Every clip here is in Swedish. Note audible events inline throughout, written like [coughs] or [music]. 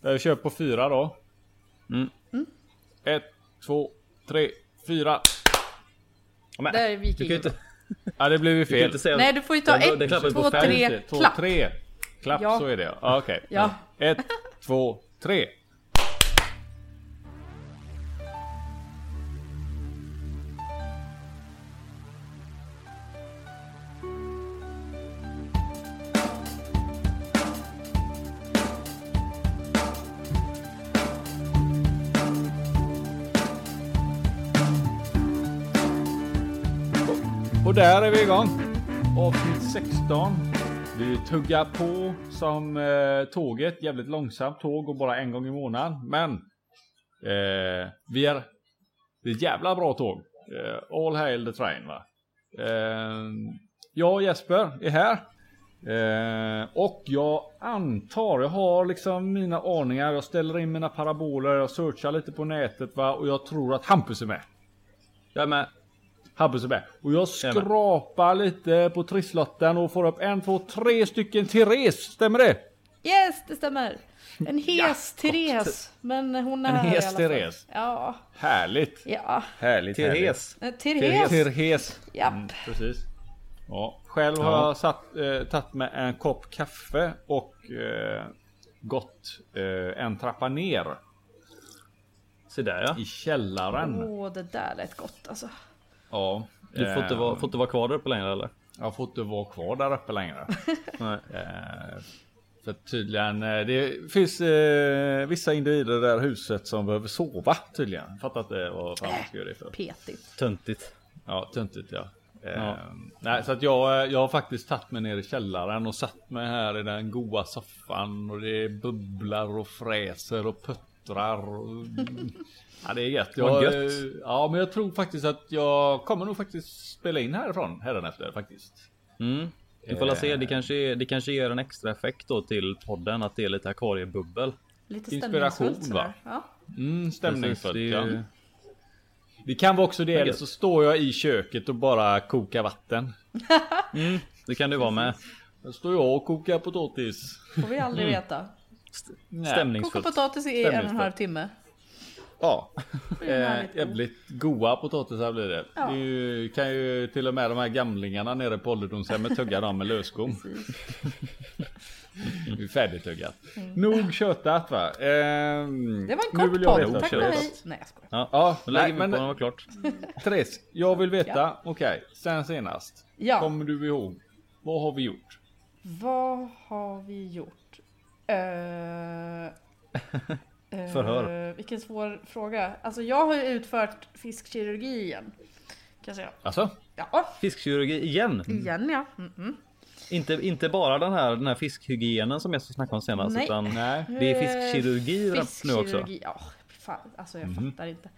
Jag kör på fyra då. Mm. Ett, två, tre, fyra. Men, Där du viking. ju inte, Ja det blev ju du fel. säga... Nej, du får ju ta ett, på två. Just tre, det, Två, klapp. tre. Klapp Ja. så är det ja. Ah, Okej. Ja. Ett, två, tre. Där är vi igång. Avsnitt 16. Vi tuggar på som eh, tåget. Jävligt långsamt tåg och bara en gång i månaden. Men eh, vi är det är ett jävla bra tåg. Eh, all hail the train va. Eh, jag och Jesper är här. Eh, och jag antar, jag har liksom mina aningar. Jag ställer in mina paraboler, jag searchar lite på nätet va. Och jag tror att Hampus är med. Jag är med. Hampus är med. Och jag skrapar lite på trisslotten och får upp en, två, tre stycken Therese. Stämmer det? Yes, det stämmer. En [laughs] hes Therese. Men hon är En här i hes alla fall. Therese. Ja, Härligt. ja. Härligt. Therese. Eh, härligt. Therese. Therese. Japp. Mm, precis. Ja, själv har Ja. jag satt, eh, tagit med en kopp kaffe och eh, gått eh, en trappa ner Se där ja. i källaren. Åh, det där lät gott alltså. Ja. Du får inte, eh, vara, får inte vara kvar där uppe längre eller? Jag får inte vara kvar där uppe längre. [laughs] Nej. Eh, För tydligen, eh, det finns eh, vissa individer i det här huset som behöver sova tydligen. Fattar inte vad fan man ska göra det för. Petigt. Töntigt. Ja, töntigt ja. Eh, Ja. Nej, så att jag, eh, jag har faktiskt tagit mig ner i källaren och satt mig här i den goa soffan och det bubblar och fräser och puttrar. Och, [laughs] ja, det är gött. Jag, gött. eh, ja, men jag tror faktiskt att jag kommer nog faktiskt spela in härifrån hädanefter faktiskt. Mm. Vi får la se, det kanske, är- det kanske ger en extra effekt då till podden att det är lite akvariebubbel. Lite Inspiration, va? Ja. Mm, stämningsfullt det ja. Det kan vara också det, eller så står jag i köket och bara kokar vatten. Mm, det kan det vara med. Då står jag och kokar potatis. Får vi aldrig Mm. veta. Nej. Koka Stämningsfullt. potatis i en och en Stämningsfullt. halv timme. Ja. Eh, jävligt goa potatisar blir det. Ja. Ju, kan ju till och med de här gamlingarna nere på ålderdomshemmet tugga dem med är färdigtuggat. Nog tjötat va. Mm. Det var en kort vill jag podd. Tack och hej. Nej jag skojar. Ja, Ja, då lägger nej, vi men på när det var klart. [laughs] Therese, jag vill veta. Okej, sen senast. Ja. Kommer du ihåg? Vad har vi gjort? Vad har vi gjort? Uh, Förhör. vilken svår fråga. Alltså jag har ju utfört fiskkirurgi igen. Kan jag säga. Alltså? Ja, Fiskkirurgi igen. igen ja. Mm -mm. Inte, inte bara den här, den här fiskhygienen som jag snackade om senast. Nej. Utan Nej. det är fiskkirurgi nu också. Fiskkirurgi, ja. Fan, alltså jag Mhm. fattar inte.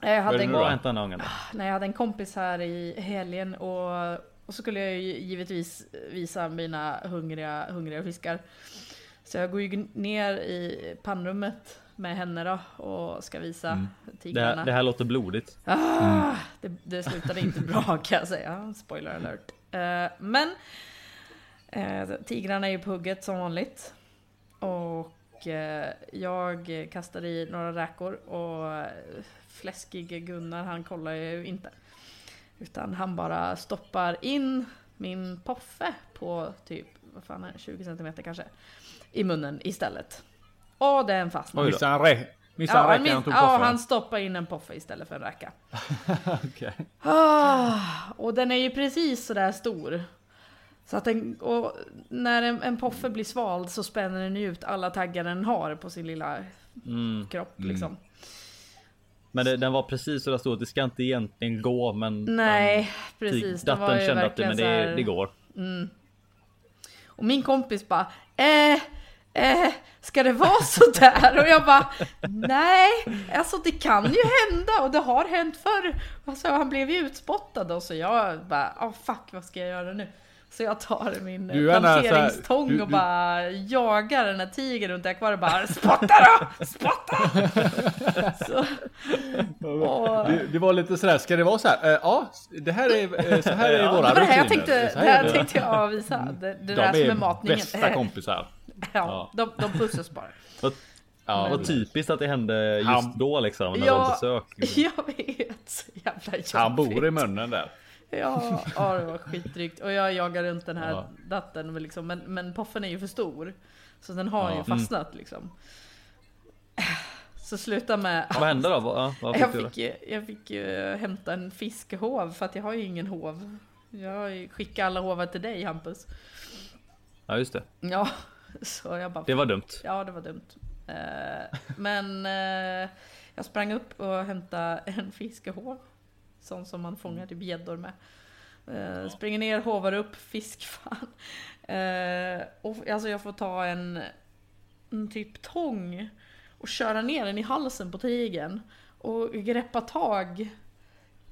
Jag hade, en, gången. nej, jag hade en kompis här i helgen och, och så skulle jag ju givetvis visa mina hungriga, hungriga fiskar. Så jag går ju ner i pannrummet med henne då och ska visa Mm. Det tigrarna. här, det här låter blodigt. Ah, det, det slutade inte bra kan jag säga. Spoiler alert. Eh, men eh, tigrarna är ju på hugget som vanligt. Och eh, jag kastade i några räkor och fläskige Gunnar han kollar ju inte. Utan han bara stoppar in min poffe på typ, vad fan är det, 20 cm kanske. I munnen istället. Och den fastnade. Då. Missade han, rä- missade han Ja, räckan min, och tog ja, han stoppade in en poffe istället för en räka. [laughs] Okej. Ah, och den är ju precis sådär stor. Så att den, och när en, en poffe blir svald så spänner den ut alla taggar den har på sin lilla Mm. kropp liksom. Men det, den var precis så där att det ska inte egentligen gå men Nej, den, precis. Ju kände att det, men det, här, det går. Och min kompis bara eh, eh, ska det vara så där? Och jag bara nej, alltså det kan ju hända och det har hänt förr. Alltså, han blev ju utspottad och så jag bara oh, fuck vad ska jag göra nu? Så jag tar min är här- planteringstång du- och du- bara jagar den här tigern runt akvariet bara spotta då! Spotta! [laughs] så, och, Det, det var lite sådär, ska det vara så här? Eh, ja, det här är, eh, så här är [laughs] Ja, våra det var det här jag rutiner. tänkte, det här är tänkte jag visa. Det, det De där som är är matningen. bästa [laughs] kompisar. Ja, de, de pussas bara. Ja, vad typiskt att det hände just då liksom. När Ja. var besök. Jag vet, jävla jobbigt. Han bor i munnen där. Ja, ja, det var skitdrygt. Och jag jagar runt den här Ja. datten men liksom, men, men poffen är ju för stor. Så den har Ja. ju fastnat liksom. Så sluta med... Vad hände då? Vad, ja, vad fick Jag fick, ju, jag fick ju hämta en fiskhov för att jag har ju ingen hov. Jag skickat alla hovar till dig Hampus. Ja just det. Ja, så jag bara... Det var dumt. Ja, det var dumt. Eh, men eh, jag sprang upp och hämtade en fiskehov. Sån som man fångar typ gäddor med. Eh, springer ner, hovar upp, fisk [laughs] fan. Eh, och alltså jag får ta en, en typ tång och köra ner den i halsen på tigern. Och greppa tag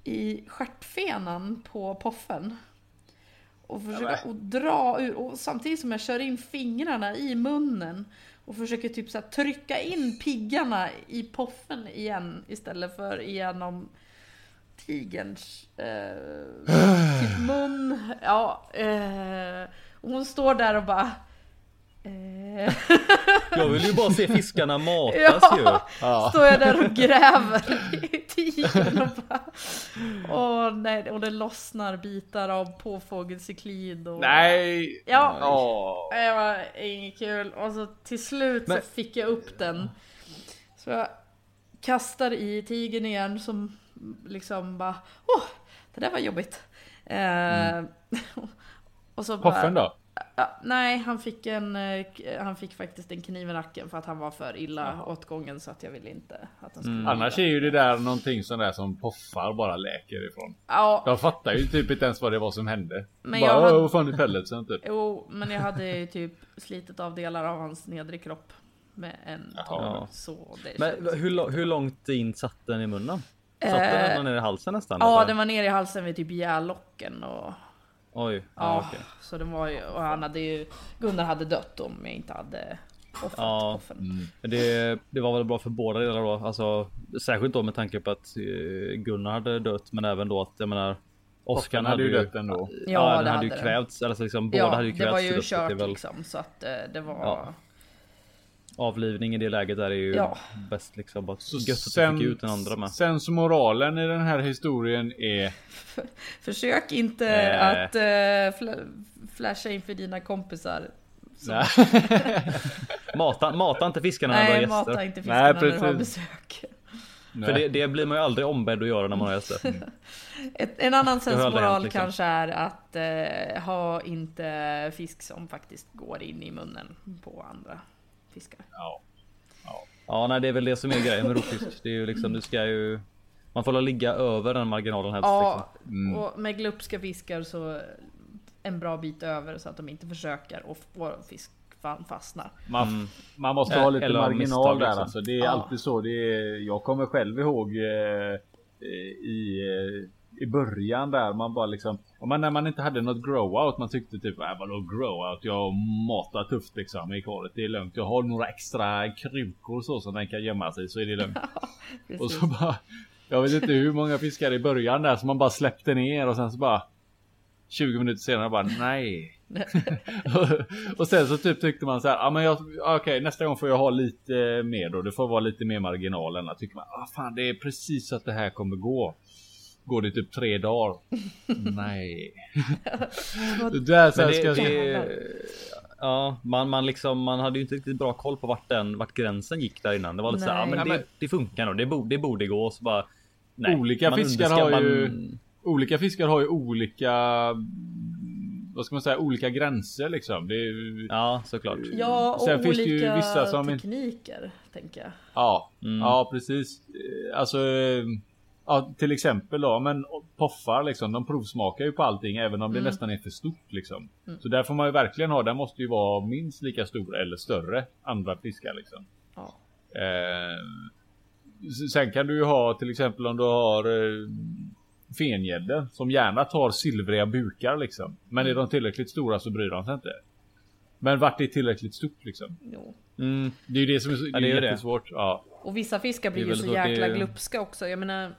i stjärtfenan på poffen. Och försöka och dra ur, och samtidigt som jag kör in fingrarna i munnen och försöker typ så trycka in piggarna i poffen igen istället för igenom tigerns eh, [sighs] typ mun. Ja, eh, och hon står där och bara eh, Jag vill ju bara se fiskarna [laughs] matas ju. Ja, Ja. står jag där och gräver i tigern och bara Åh nej, och det lossnar bitar av påfågelcyklid och Nej! Ja. Åh. Det var inget kul. Och så till slut Men- så fick jag upp den. Så jag kastar i tigern igen som liksom bara Åh, det där var jobbigt. Eh, [laughs] och så bara, Poffen då? Ja, nej, han fick, en, eh, han fick faktiskt en kniv i nacken för att han var för illa åt gången så att jag ville inte att han skulle Mm. Annars är ju det där någonting sån där som poffar bara läker ifrån. Ja, De fattar ju typ inte ens vad det var som hände. Men bara, jag hade- "Åh, vad fan är pelletsen typ. jo, men jag hade ju typ slitit av delar av hans nedre kropp med en tång. Ja. Så det Men hur, hur långt in satt den i munnen? Satt den Eh, ända ner i halsen nästan? Ja, eller? den var nere i halsen vid typ gällocken och Oj. Ja, ja, okej. så den var ju, och han hade ju, Gunnar hade dött om jag inte hade offrat Ja. Men Det, det var väl bra för båda delar då. Alltså, särskilt då med tanke på att eh, Gunnar hade dött, men även då att jag menar Oskar hade ju dött ändå. Ja, Ja, den det hade ju hade den. kvävts. Alltså liksom, båda Ja, hade ju det kvävts var till ju döds, så att kört det liksom så att eh, det var Ja. Avlivning i det läget där är ju Ja. bäst liksom. Bara Så gött att du fick ut den andra med. sen så moralen i den här historien är [laughs] Försök inte Eh. att uh, fla flasha inför dina kompisar. Nej. [laughs] Mata, mata inte fiskarna när du har nej, gäster. mata inte fiskarna när du har besök. För det, det blir man ju aldrig ombedd att göra när man har gäster. [laughs] Ett, en annan sensmoral liksom. kanske är att eh, ha inte fisk som faktiskt går in i munnen på andra fiskar. Ja. Ja, nej, det är väl det som är grejen med rovfisk. Det är ju liksom, du ska ju... Man får ligga över den marginalen helst. Ja, Liksom. och med glupska fiskar så en bra bit över så att de inte försöker och får fisk fa- fastnar. Man, Mm. man måste ha lite eller marginal där liksom. alltså. Det är Ja. alltid så. Det är, jag kommer själv ihåg eh, i, eh, i början där man bara liksom. Om man, när man inte hade något grow-out. Man tyckte typ äh, vadå grow-out? Jag matar tufft liksom i karet. Det är lugnt. Jag har några extra krukor så som den kan gömma sig så är det lugnt. [laughs] och Precis. så bara. Jag vet inte hur många fiskar i början där som man bara släppte ner och sen så bara 20 minuter senare bara nej. [laughs] och sen så typ tyckte man så här, ja men jag, okej nästa gång får jag ha lite mer då. Det får vara lite mer marginal än att tycker man, ah fan det är precis så att det här kommer gå. Går det typ tre dagar? [laughs] nej. det är så Men här, det, ska det, ja, man, man, liksom, man hade ju inte riktigt bra koll på vart, den, vart gränsen gick där innan. Det var lite såhär, ja, Nej. men Ja, det, men- det funkar nog. Det borde, det borde gå. Så bara, nej, Olika man fiskar har ju- man- olika fiskar har ju olika vad ska man säga, olika gränser liksom. Det är, ju- Ja, såklart. Ja, och Sen finns det ju olika vissa som tekniker, tänker jag. Ja, Mm. ja precis. Alltså, ja, till exempel då, men poffar liksom, de provsmakar ju på allting även om det Mm. nästan är för stort liksom. Mm. Så där får man ju verkligen ha, den måste ju vara minst lika stor eller större andra fiskar liksom. Ja. Eh, sen kan du ju ha till exempel om du har eh, fengäddor som gärna tar silvriga bukar liksom. Men är de tillräckligt stora så bryr de sig inte. Men vart är tillräckligt stort liksom? Jo. Mm, Det är ju det som är, Ja, det är det ju är det. jättesvårt. Ja. Och vissa fiskar blir Det ju så det jäkla är- glupska också. Jag menar,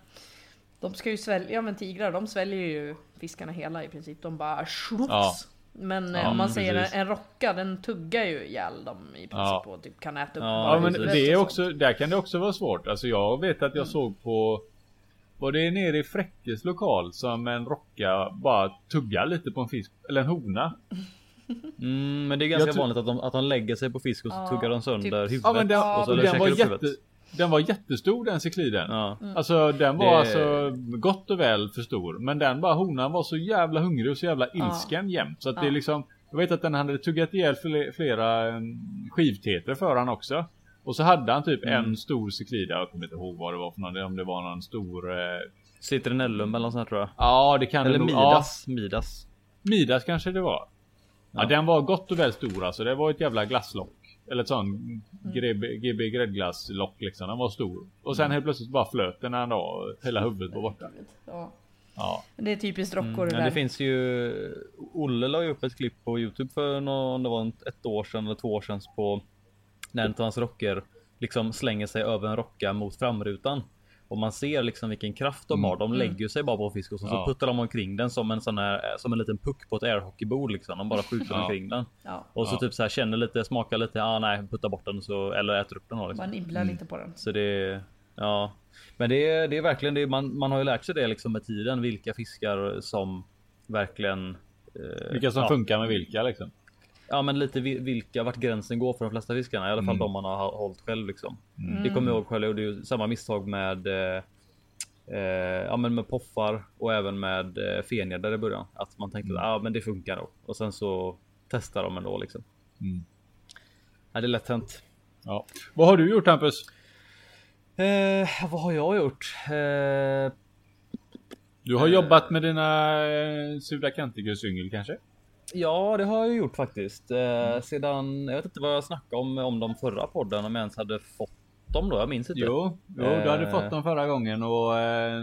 de ska ju svälja, ja men tigrar de sväljer ju fiskarna hela i princip. De bara schlups. Ja. Men eh, Ja, om man men säger precis. en, en rocka, den tuggar ju ihjäl dem i princip Ja. och typ kan äta upp Ja, Ja men det är också, där kan det också vara svårt. Alltså jag vet att jag såg på Var det nere i Fräckes lokal som en rocka bara tuggar lite på en fisk Eller en hona [laughs] Mm, men det är ganska vanligt att de, att de lägger sig på fisk och så Ja, tuggar de sönder typ. huvudet. Ja men den, Ja, och så den, käkar var jätte. Den var jättestor den cykliden Ja. Alltså den var Det- alltså gott och väl för stor Men den bara honan var så jävla hungrig och så jävla ilsken jämt Så att det Ja. är liksom Jag vet att den hade tuggat ihjäl fle- flera eh, skivteter för han också Och så hade han typ Mm. en stor cyklida Jag kommer inte ihåg vad det var för någon Om det var någon stor eh, Citronellum eller något sånt tror jag. Ja det kan Eller det nog Midas. Midas. Ja, Midas kanske det var Ja. Ja. den var gott och väl stor alltså Det var ett jävla glasslock Eller ett sån Mm. GB, GB gräddglasslock liksom Den var stor Och sen helt plötsligt bara flöt den en dag Hela huvudet var borta Ja. Ja Det är typiskt rockor Mm. det där. det finns ju. Olle la ju upp ett klipp på Youtube för någon, det var ett år sedan eller två år sedan på när en av hans rocker liksom slänger sig över en rocka mot framrutan. Och man ser liksom vilken kraft de Mm. har. De lägger sig bara på fisk och så, Ja. så puttar de omkring den som en sån här som en liten puck på ett airhockeybord liksom. De bara skjuter Ja. omkring den Ja. och så Ja. typ så här känner lite, smakar lite. Ah, nej, putta bort den så eller äter upp den då. Liksom. Man nibblar Mm. lite på den. Så det ja, men det är, det är verkligen det. Man, man har ju lärt sig det liksom med tiden vilka fiskar som verkligen. eh, Vilka som ja, funkar med vilka liksom Ja, men lite vi- vilka vart gränsen går för de flesta fiskarna. I alla fall Mm. de man har hållit själv liksom. Mm. Det kommer jag ihåg själv. Jag gjorde ju samma misstag med. Eh, eh, ja, men med poffar och även med eh, fenjädrar i början. Att man tänkte att ah, men det funkar nog och sen så testar de ändå liksom. Mm. Ja, det är lätt hänt. Ja Vad har du gjort Hampus? Eh, vad har jag gjort? Eh, Du har Eh. jobbat med dina eh, Sudacanticus-yngel kanske? Ja, det har jag gjort faktiskt. Eh, sedan, jag vet inte vad jag snackade om om de förra podden, om jag ens hade fått dem då. Jag minns inte. Jo, jo du hade Eh. fått dem förra gången och eh,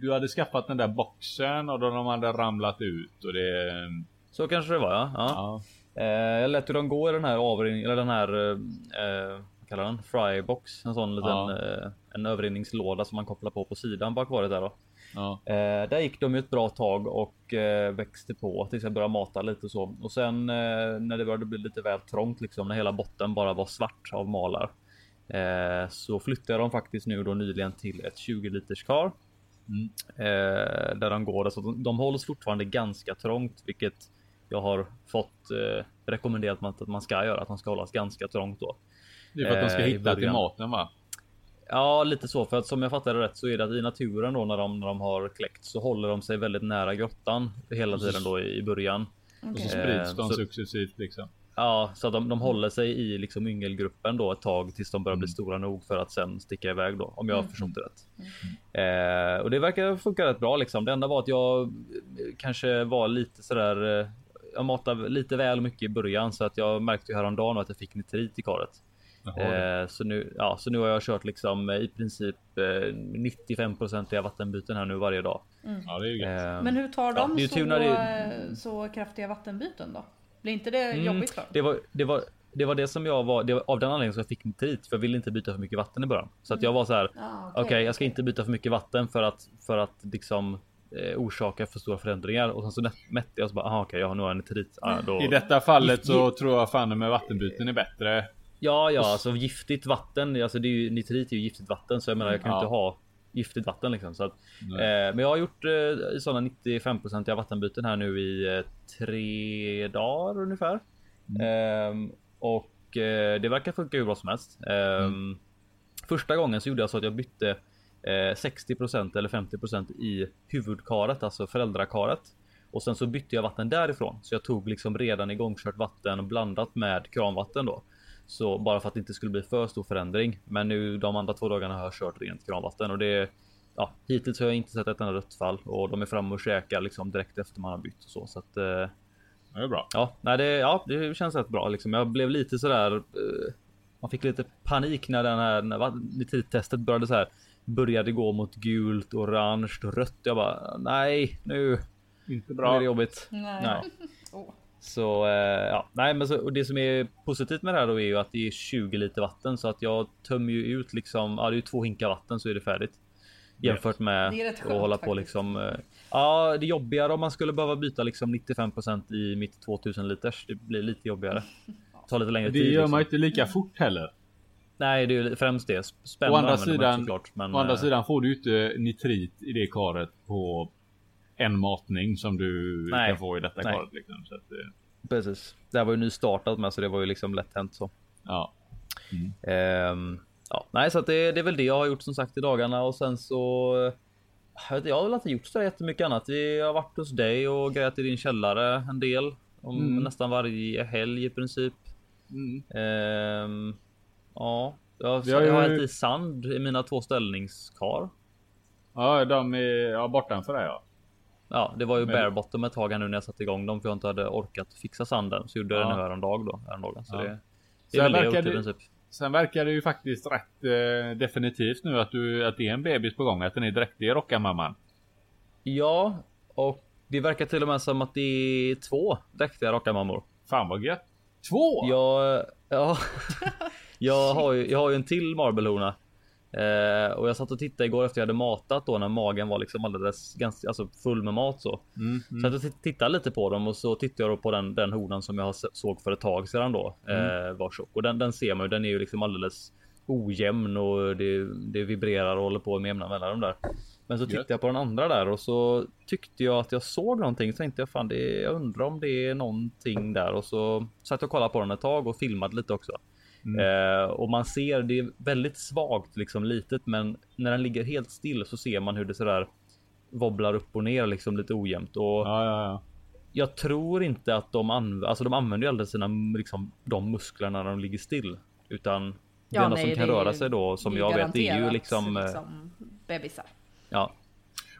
du hade skaffat den där boxen och då de hade ramlat ut och det... Så kanske det var ja. ja. Ja. Eh, jag lät ju dem gå i den här avrinning, eller den här, eh, vad kallar den? Frybox. En sån liten, Ja. eh, en överrinningslåda som man kopplar på på sidan bak var det där då. Ja. Eh, där gick de ett bra tag och eh, växte på tills jag började mata lite och så. Och sen eh, när det började bli lite väl trångt liksom när hela botten bara var svart av malar. Så flyttade dem faktiskt nu då nyligen till ett 20 liters kar. Mm. Där de går. Alltså, de, de hålls fortfarande ganska trångt, vilket jag har fått rekommenderat att man ska göra. Att de ska hållas ganska trångt då. Det är för att de ska hitta till maten va? Ja, lite så. För att som jag fattar det rätt så är det att i naturen då när de, när de har kläckt så håller de sig väldigt nära grottan hela Och tiden då i, i början. Och Okej. så sprids Eh, de så- successivt liksom. Ja, så att de, de håller sig i liksom yngelgruppen då ett tag tills de börjar bli Mm. stora nog för att sen sticka iväg då om jag har Mm. förstått det rätt. Eh, och det verkar funka rätt bra liksom. Det enda var att jag eh, kanske var lite sådär. Eh, jag matade lite väl mycket i början så att jag märkte ju häromdagen att jag fick nitrit i karet. Eh, så nu, ja, så nu har jag kört liksom eh, i princip eh, 95 procentiga vattenbyten här nu varje dag. Ja det är ju gött. Eh, Men hur tar ja, de ju så, det- eh, så kraftiga vattenbyten då? Blir inte det Mm, jobbigt för dem? Det var, det var, det var det som jag var, det var av den anledningen som jag fick nitrit för jag ville inte byta för mycket vatten i början. Så att jag var så här. Ja, Okej, jag ska inte byta för mycket vatten för att för att liksom eh, orsaka för stora förändringar och sen så mätte jag och så bara aha, okej, jag har nog en nitrit. Ah, då, I detta fallet så tror jag fan med vattenbyten är bättre. Ja, ja, alltså giftigt vatten. Alltså det är ju nitrit är ju giftigt vatten så jag menar, jag kan Ja. inte ha giftigt vatten liksom så att. Eh, men jag har gjort eh, sådana 95 procentiga vattenbyten här nu i eh, tre dagar ungefär. Ehm, och eh, det verkar funka hur bra som helst. Ehm, Första gången så gjorde jag så att jag bytte eh, 60% eller 50% i huvudkaret, alltså föräldrakaret. Och sen så bytte jag vatten därifrån. Så jag tog liksom redan igångkört vatten blandat med kranvatten då. Så bara för att det inte skulle bli för stor förändring. Men nu de andra två dagarna har jag kört rent kranvatten och det Ja, hittills har jag inte sett ett enda rött fall och de är framme och käkar liksom direkt efter man har bytt och så. Så att eh, Det är bra. ja, nej, det, ja, det känns rätt bra liksom. Jag blev lite sådär. Eh, man fick lite panik när den här när nitrittestet började så här började gå mot gult, orange och rött. Jag bara nej, nu, Inte nu bra. är det jobbigt. Nej. Nej. [laughs] Så eh, ja, nej, men så, och det som är positivt med det här då är ju att det är 20 liter vatten så att jag tömmer ju ut liksom. Ja, det är ju två hinkar vatten så är det färdigt. jämfört med Det att hålla på faktiskt. liksom. eh, Ja, det är jobbigare om man skulle behöva byta liksom 95% i mitt 2000 liters. Det blir lite jobbigare. [laughs] Tar lite längre Det tid. gör Liksom. man inte lika fort heller. Nej, det är ju främst det. Spänn Å andra sidan- såklart, men, Å andra eh, sidan får du ju inte nitrit i det karet på en matning som du Nej. kan få i detta Nej. Liksom. Så att, eh, Precis. Det här var ju nystartat med så det var ju liksom lätt hänt så. ja. Ehm, ja, nej, så att det, det är väl det jag har gjort som sagt i dagarna och sen så. Jag, vet, jag har väl inte gjort så jättemycket annat. Vi har varit hos dig och grejat i din källare en del. Om Mm. nästan varje helg i princip. Mm. Ehm, ja, jag, har jag har hällt i sand i mina två ställningskar. ja, de är ja, bortanför det ja. Ja, det var ju Men- bare bottom ett tag här nu när jag satte igång dem för jag inte hade orkat fixa sanden. Så gjorde jag Ja. det nu häromdagen då. Häromdagen. Så Ja. det, det Sen är väl det jag princip. Sen verkar det ju faktiskt rätt eh, definitivt nu att, du, att det är en bebis på gång. Att den är dräktig rockarmamman. Ja, och det verkar till och med som att det är två dräktiga rockarmammor. Fan vad gött. Två! Jag, ja, [laughs] jag, har ju, jag har ju en till marblehona. Eh, och jag satt och tittade igår efter jag hade matat då när magen var liksom alldeles ganska alltså full med mat så. Mm, Så mm. jag titt- tittade lite på dem och så tittade jag då på den, den honan som jag såg för ett tag sedan då. Eh, var tjock och den, den ser man ju. Den är ju liksom alldeles ojämn och det, det vibrerar och håller på med jämna mellanrum där. Men så tittade jag på den andra där och så tyckte jag att jag såg någonting. Så tänkte jag fan, det, jag undrar om det är någonting där och så satt jag och kollade på den ett tag och filmade lite också. Eh, och man ser det är väldigt svagt liksom litet, men när den ligger helt still så ser man hur det sådär wobblar upp och ner liksom lite ojämnt och Ja, ja, ja. jag tror inte att de använder, alltså de använder ju aldrig sina liksom de musklerna när de ligger still utan det enda som kan röra ju- sig då som jag vet det är ju liksom, eh, liksom bebisar. ja.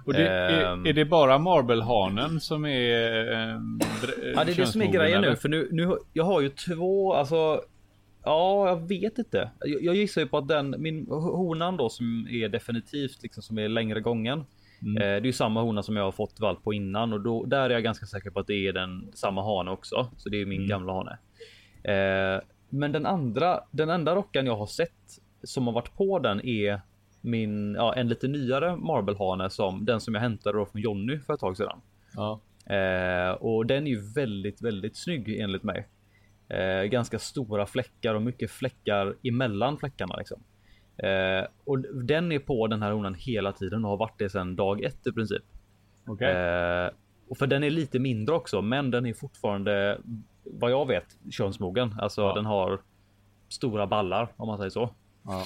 Och det, är, Ehm. är det bara Marble-hanen som är... Eh, Ja, det är det som är grejen eller? nu för nu, nu jag har ju två, alltså. Ja, jag vet inte. Jag, jag gissar ju på att den min honan då som är definitivt liksom som är längre gången. Mm. Eh, det är ju samma hona som jag har fått valp på innan och då där är jag ganska säker på att det är den samma hane också. Så det är min Mm. gamla hane. Eh, men den andra, den enda rockan jag har sett som har varit på den är min, ja, en lite nyare marblehane som den som jag hämtade då från Jonny för ett tag sedan. Ja. Eh, och den är ju väldigt, väldigt snygg enligt mig. Eh, ganska stora fläckar och mycket fläckar emellan fläckarna liksom. Eh, och den är på den här honan hela tiden och har varit det sedan dag ett i princip. Okej. Eh, och för den är lite mindre också, men den är fortfarande vad jag vet könsmogen. Alltså Ja. den har stora ballar om man säger så. Ja.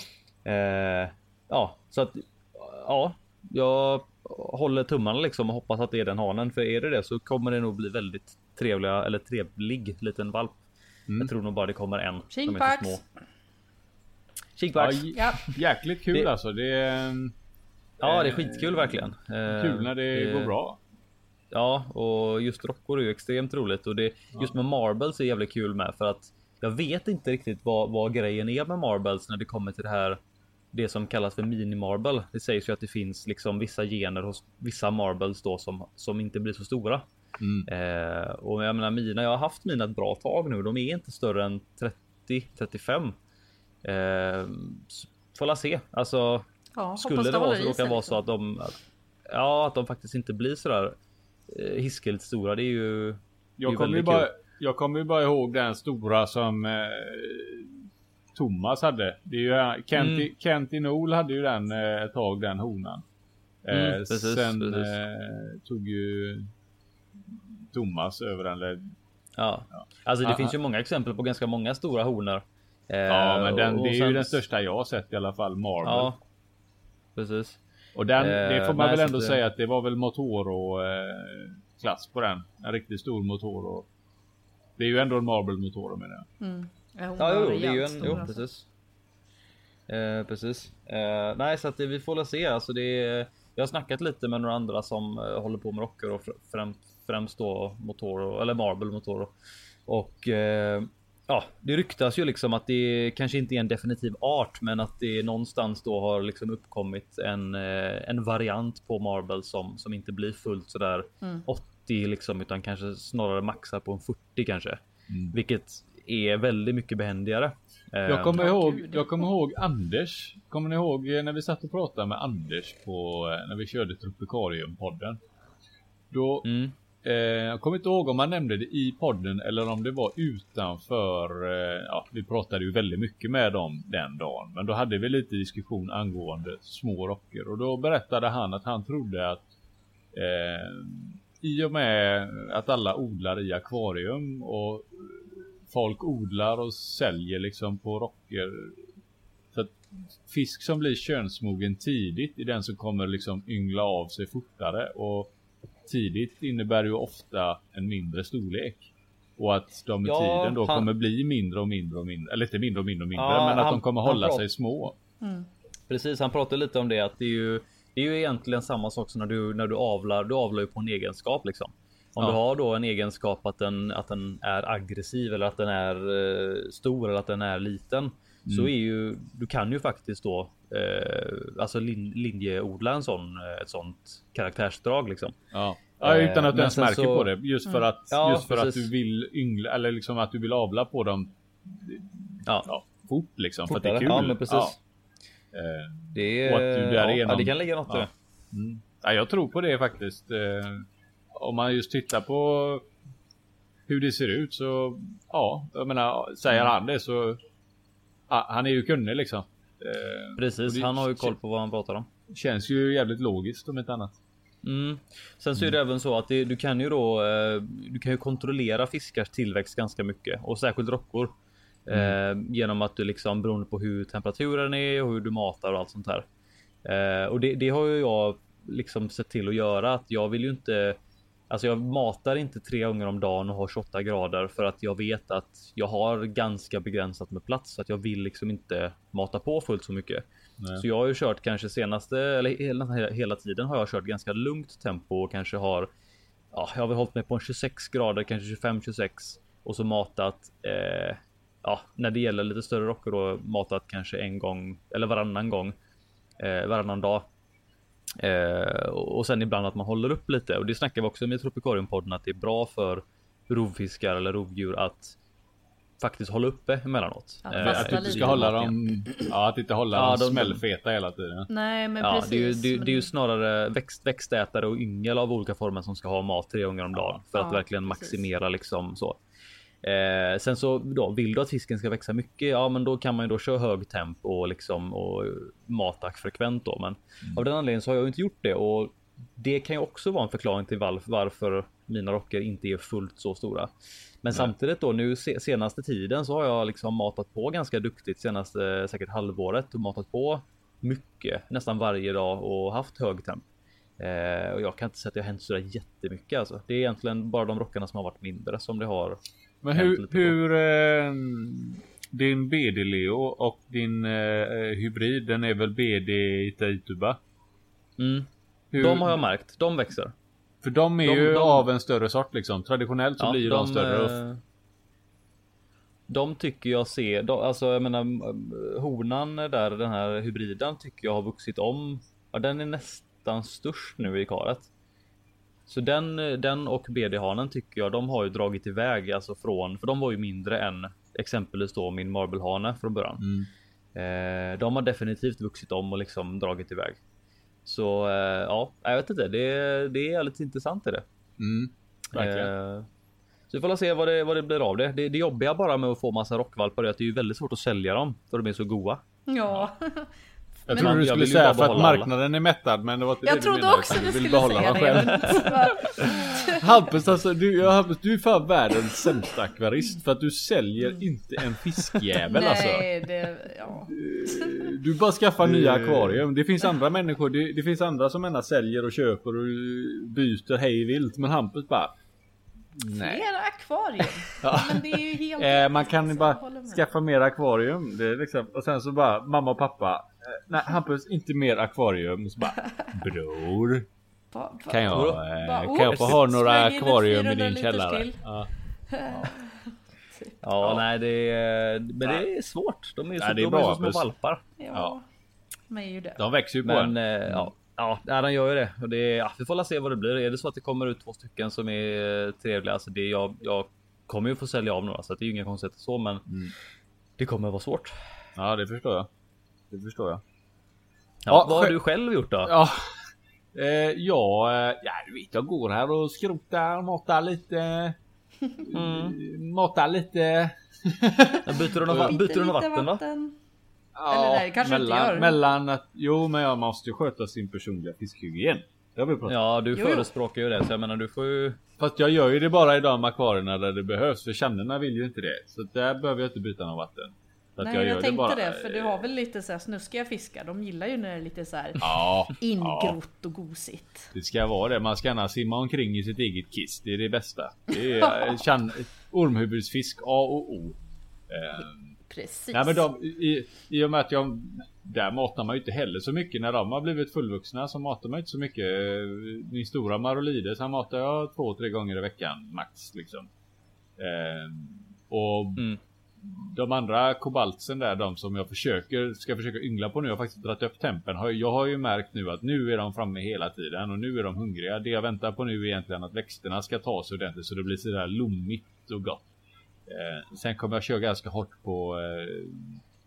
Eh, ja, så att ja, jag håller tummarna liksom och hoppas att det är den hanen. För är det det så kommer det nog bli väldigt trevliga eller trevlig liten valp. Mm. Jag tror nog bara det kommer en. Kinkbacks. små. Ja, jäkligt kul Det- alltså. Det är Ja, det är eh, skitkul verkligen. Eh, kul när det går bra. Ja, och just rockor är ju extremt roligt och det just med marbles är jävligt kul med för att jag vet inte riktigt vad, vad grejen är med marbles när det kommer till det här. Det som kallas för mini marble. Det sägs ju att det finns liksom vissa gener hos vissa marbles då som som inte blir så stora. Mm. Eh, och jag menar mina, jag har haft mina ett bra tag nu. De är inte större än 30 35. Eh, får la se. Alltså ja skulle hoppas det vara så sig, vara liksom. så att de att, ja, att de faktiskt inte blir sådär eh, hiskeligt stora. Det är ju. Det är Jag ju kommer ju väldigt bara, kul. jag kommer ju bara ihåg den stora som eh, Thomas hade. Det är ju Kent, Mm. Kent Inol hade ju den eh, ett tag den honan. Eh, Mm, precis, sen precis. Eh, tog ju Thomas över den. Eller, Ja, alltså det Ja, finns ja. ju många exempel på ganska många stora honor. Eh, ja men den, och det är ju sen- den största jag har sett i alla fall. Marble. Ja, precis. Och den, Eh, det får man nej, väl ändå säga att det var väl Motoro eh, klass på den. En riktigt stor Motoro. Det är ju ändå en Marble Motoro menar jag. Mm. Ja, Ja, jo, det är ju en, jo, alltså. precis. Eh, precis. Eh, nej, så att det, vi får väl se. Alltså det är, jag har snackat lite med några andra som eh, håller på med rocker och fr- främst, främst då Motoro eller Marble Motoro. Och eh, ja, det ryktas ju liksom att det kanske inte är en definitiv art, men att det någonstans då har liksom uppkommit en, eh, en variant på Marble som, som inte blir fullt sådär Mm. 80 liksom, utan kanske snarare maxar på en 40 kanske. Mm. Vilket är väldigt mycket behändigare. Jag kommer, Ja, ihåg, gud. jag kommer ihåg Anders. Kommer ni ihåg när vi satt och pratade med Anders på när vi körde Tropikarium-podden? Då, Mm eh, jag kommer inte ihåg om han nämnde det i podden eller om det var utanför. Eh, ja, vi pratade ju väldigt mycket med dem den dagen, men då hade vi lite diskussion angående små rocker och då berättade han att han trodde att eh, i och med att alla odlar i akvarium och folk odlar och säljer liksom på rocker. Så att fisk som blir könsmogen tidigt är den som kommer liksom yngla av sig fortare och tidigt innebär ju ofta en mindre storlek. Och att de med Ja, tiden då han- kommer bli mindre och mindre och mindre. Eller inte mindre och mindre och mindre, Ja, men att han- de kommer hålla sig små. Precis, han pratade lite om det att det är ju det är ju egentligen samma sak som när du när du avlar. Du avlar ju på en egenskap liksom. Om Ja. du har då en egenskap att den att den är aggressiv eller att den är eh, stor eller att den är liten så Mm. är ju du kan ju faktiskt då eh, alltså lin, linjeodla en sån eh, ett sånt karaktärsdrag liksom. Ja. Ja, utan att Eh, du ens märker så- på det. Just för att, Ja, just för att du vill yngla, eller liksom att du vill avla på dem Ja, ja, fort liksom. För att det fortare. är kul. Ja, men precis. Ja. Eh, Det, Och att du är, därigenom- ja, det kan ligga något i Ja. det. Mm. Ja, jag tror på det faktiskt. Eh, om man just tittar på hur det ser ut så ja, jag menar säger Mm. han det så ja, han är ju kunnig liksom. Eh, Precis, han har ju koll på vad han pratar om. Känns ju jävligt logiskt om inte annat. Mm. Sen så är det även så att det, du kan ju då eh, Du kan ju kontrollera fiskars tillväxt ganska mycket och särskilt rockor. Eh, genom att du liksom beroende på hur temperaturen är och hur du matar och allt sånt här. Eh, och det, det har ju jag liksom sett till att göra att jag vill ju inte Alltså jag matar inte tre gånger om dagen och har 28 grader för att jag vet att jag har ganska begränsat med plats så att jag vill liksom inte mata på fullt så mycket. Nej. Så jag har ju kört kanske senaste eller hela, hela tiden har jag kört ganska lugnt tempo och kanske har Ja, jag har väl hållit mig på en 26 grader, kanske 25 26 och så matat. Eh, ja, när det gäller lite större rocker då matat kanske en gång eller varannan gång. Eh, varannan dag. Eh, och sen ibland att man håller upp lite och det snackar vi också med Tropikarium-podden att det är bra för rovfiskar eller rovdjur att faktiskt hålla uppe emellanåt. Ja, Eh, Att du inte ska hålla dem, ja att inte hålla Ja, dem de- smällfeta hela tiden. Nej men Ja, precis. det är, ju, det, det är ju snarare växt, växtätare och yngel av olika former som ska ha mat tre gånger om dagen för att verkligen precis. maximera liksom så. Eh, sen så då vill du att fisken ska växa mycket. Ja, men då kan man ju då köra hög temp och liksom och mata frekvent då. Men Mm. av den anledningen så har jag inte gjort det och det kan ju också vara en förklaring till varför, mina rocker inte är fullt så stora. Men samtidigt då nu se, senaste tiden så har jag liksom matat på ganska duktigt senaste säkert halvåret och matat på mycket nästan varje dag och haft hög temp. Eh, och jag kan inte säga att det har hänt sådär jättemycket alltså. Det är egentligen bara de rockarna som har varit mindre som det har. Men hur, hur eh, din BD-Leo och din eh, hybrid, den är väl BD Itaituba? Mm. Hur, De har jag märkt. De växer. För de är de- ju de- av en större sort liksom. Traditionellt så blir ju de, större. Eh, De tycker jag ser, de, alltså jag menar honan där, den här hybriden tycker jag har vuxit om. Ja, den är nästan störst nu i karet. Så den, eh, den och BD-hanen tycker jag, de har ju dragit iväg alltså från, för de var ju mindre än exempelvis då min marblehane från början. mm. Eh, de har definitivt vuxit om och liksom dragit iväg. Så eh, ja, jag vet inte, det, det är lite intressant i det. Mm. Verkligen. Eh, så vi får se vad det, vad det blir av det. det. Det jobbiga bara med att få massa rockvalpar är att det är ju väldigt svårt att sälja dem för de är så goa. Ja. [laughs] jag men- trodde du Jag skulle säga för att behålla alla. marknaden är mättad men det var inte det Jag du trodde menade, också utan du du skulle behålla säga det. själv. [laughs] men- Hampus alltså, du, jag, Hampus, du är fan världens sämsta akvarist för att du säljer inte en fiskjävel alltså. Nej, det, ja. Du bara skaffar nya akvarium. Det finns andra människor, det, det finns andra som endast säljer och köper och byter hej vilt. Men Hampus bara... Nej. Flera akvarium. [laughs] Ja. Men det är ju helt Eh, man kan ju alltså, bara jag skaffa mer akvarium. Det är liksom, och sen så bara mamma och pappa. Eh, nej Hampus, inte mer akvarium. Så bara [laughs] bror. Kan jag, Bara, eh, kan jag få oops, ha några akvarium i 400 din källare? till. Ja. Ja, nej, det är, men det är svårt. De är ju så, Nej, det är de bra, är så små valpar. Ja. Ja. De är ju det. De växer ju på Men en. eh, ja, ja, ja, de gör ju det och det. är- Ja, vi får se vad det blir. Är det så att det kommer ut två stycken som är trevliga, alltså det jag, jag kommer ju få sälja av några så det är ju inga konstigheter så, men Mm. Det kommer vara svårt. Ja, det förstår jag. Det förstår jag. Ja, Ja, vad har du själv gjort då? Ja, eh, ja, eh, ja, du vet jag går här och skrotar, matar lite. [laughs] Mm. Matar lite. Byter du något, byter du något Lite vatten, va? Ja, Eller nej, kanske inte mellan, gör. mellan att, jo men jag måste ju sköta sin personliga fiskhygien. Ja, du Jo, jo. förespråkar ju det så jag menar du får ju. Fast jag gör ju det bara i de akvarierna där det behövs för kännerna vill ju inte det. Så där behöver jag inte byta något vatten. Nej, jag, gör tänkte bara- det, för du har väl lite så här snuskiga fiskar. De gillar ju när det är lite så här Ja, ingrott och gosigt. det ska vara det. Man ska gärna simma omkring i sitt eget kiss. Det är det bästa. Det är [laughs] eh, känn, ormhuvudsfisk A och O. Eh, Precis. Nej men de, i, i och med att jag Där matar man ju inte heller så mycket när de har blivit fullvuxna så matar man inte så mycket Eh, Min stora Marolides han matar jag två, tre gånger i veckan max liksom eh, Och Mm. De andra kobaltsen där, de som jag försöker ska försöka yngla på nu, jag har faktiskt dragit upp tempen. Jag har ju märkt nu att nu är de framme hela tiden och nu är de hungriga. Det jag väntar på nu är egentligen att växterna ska ta sig ordentligt så det blir sådär lommigt och gott. Eh, sen kommer jag köra ganska hårt på eh,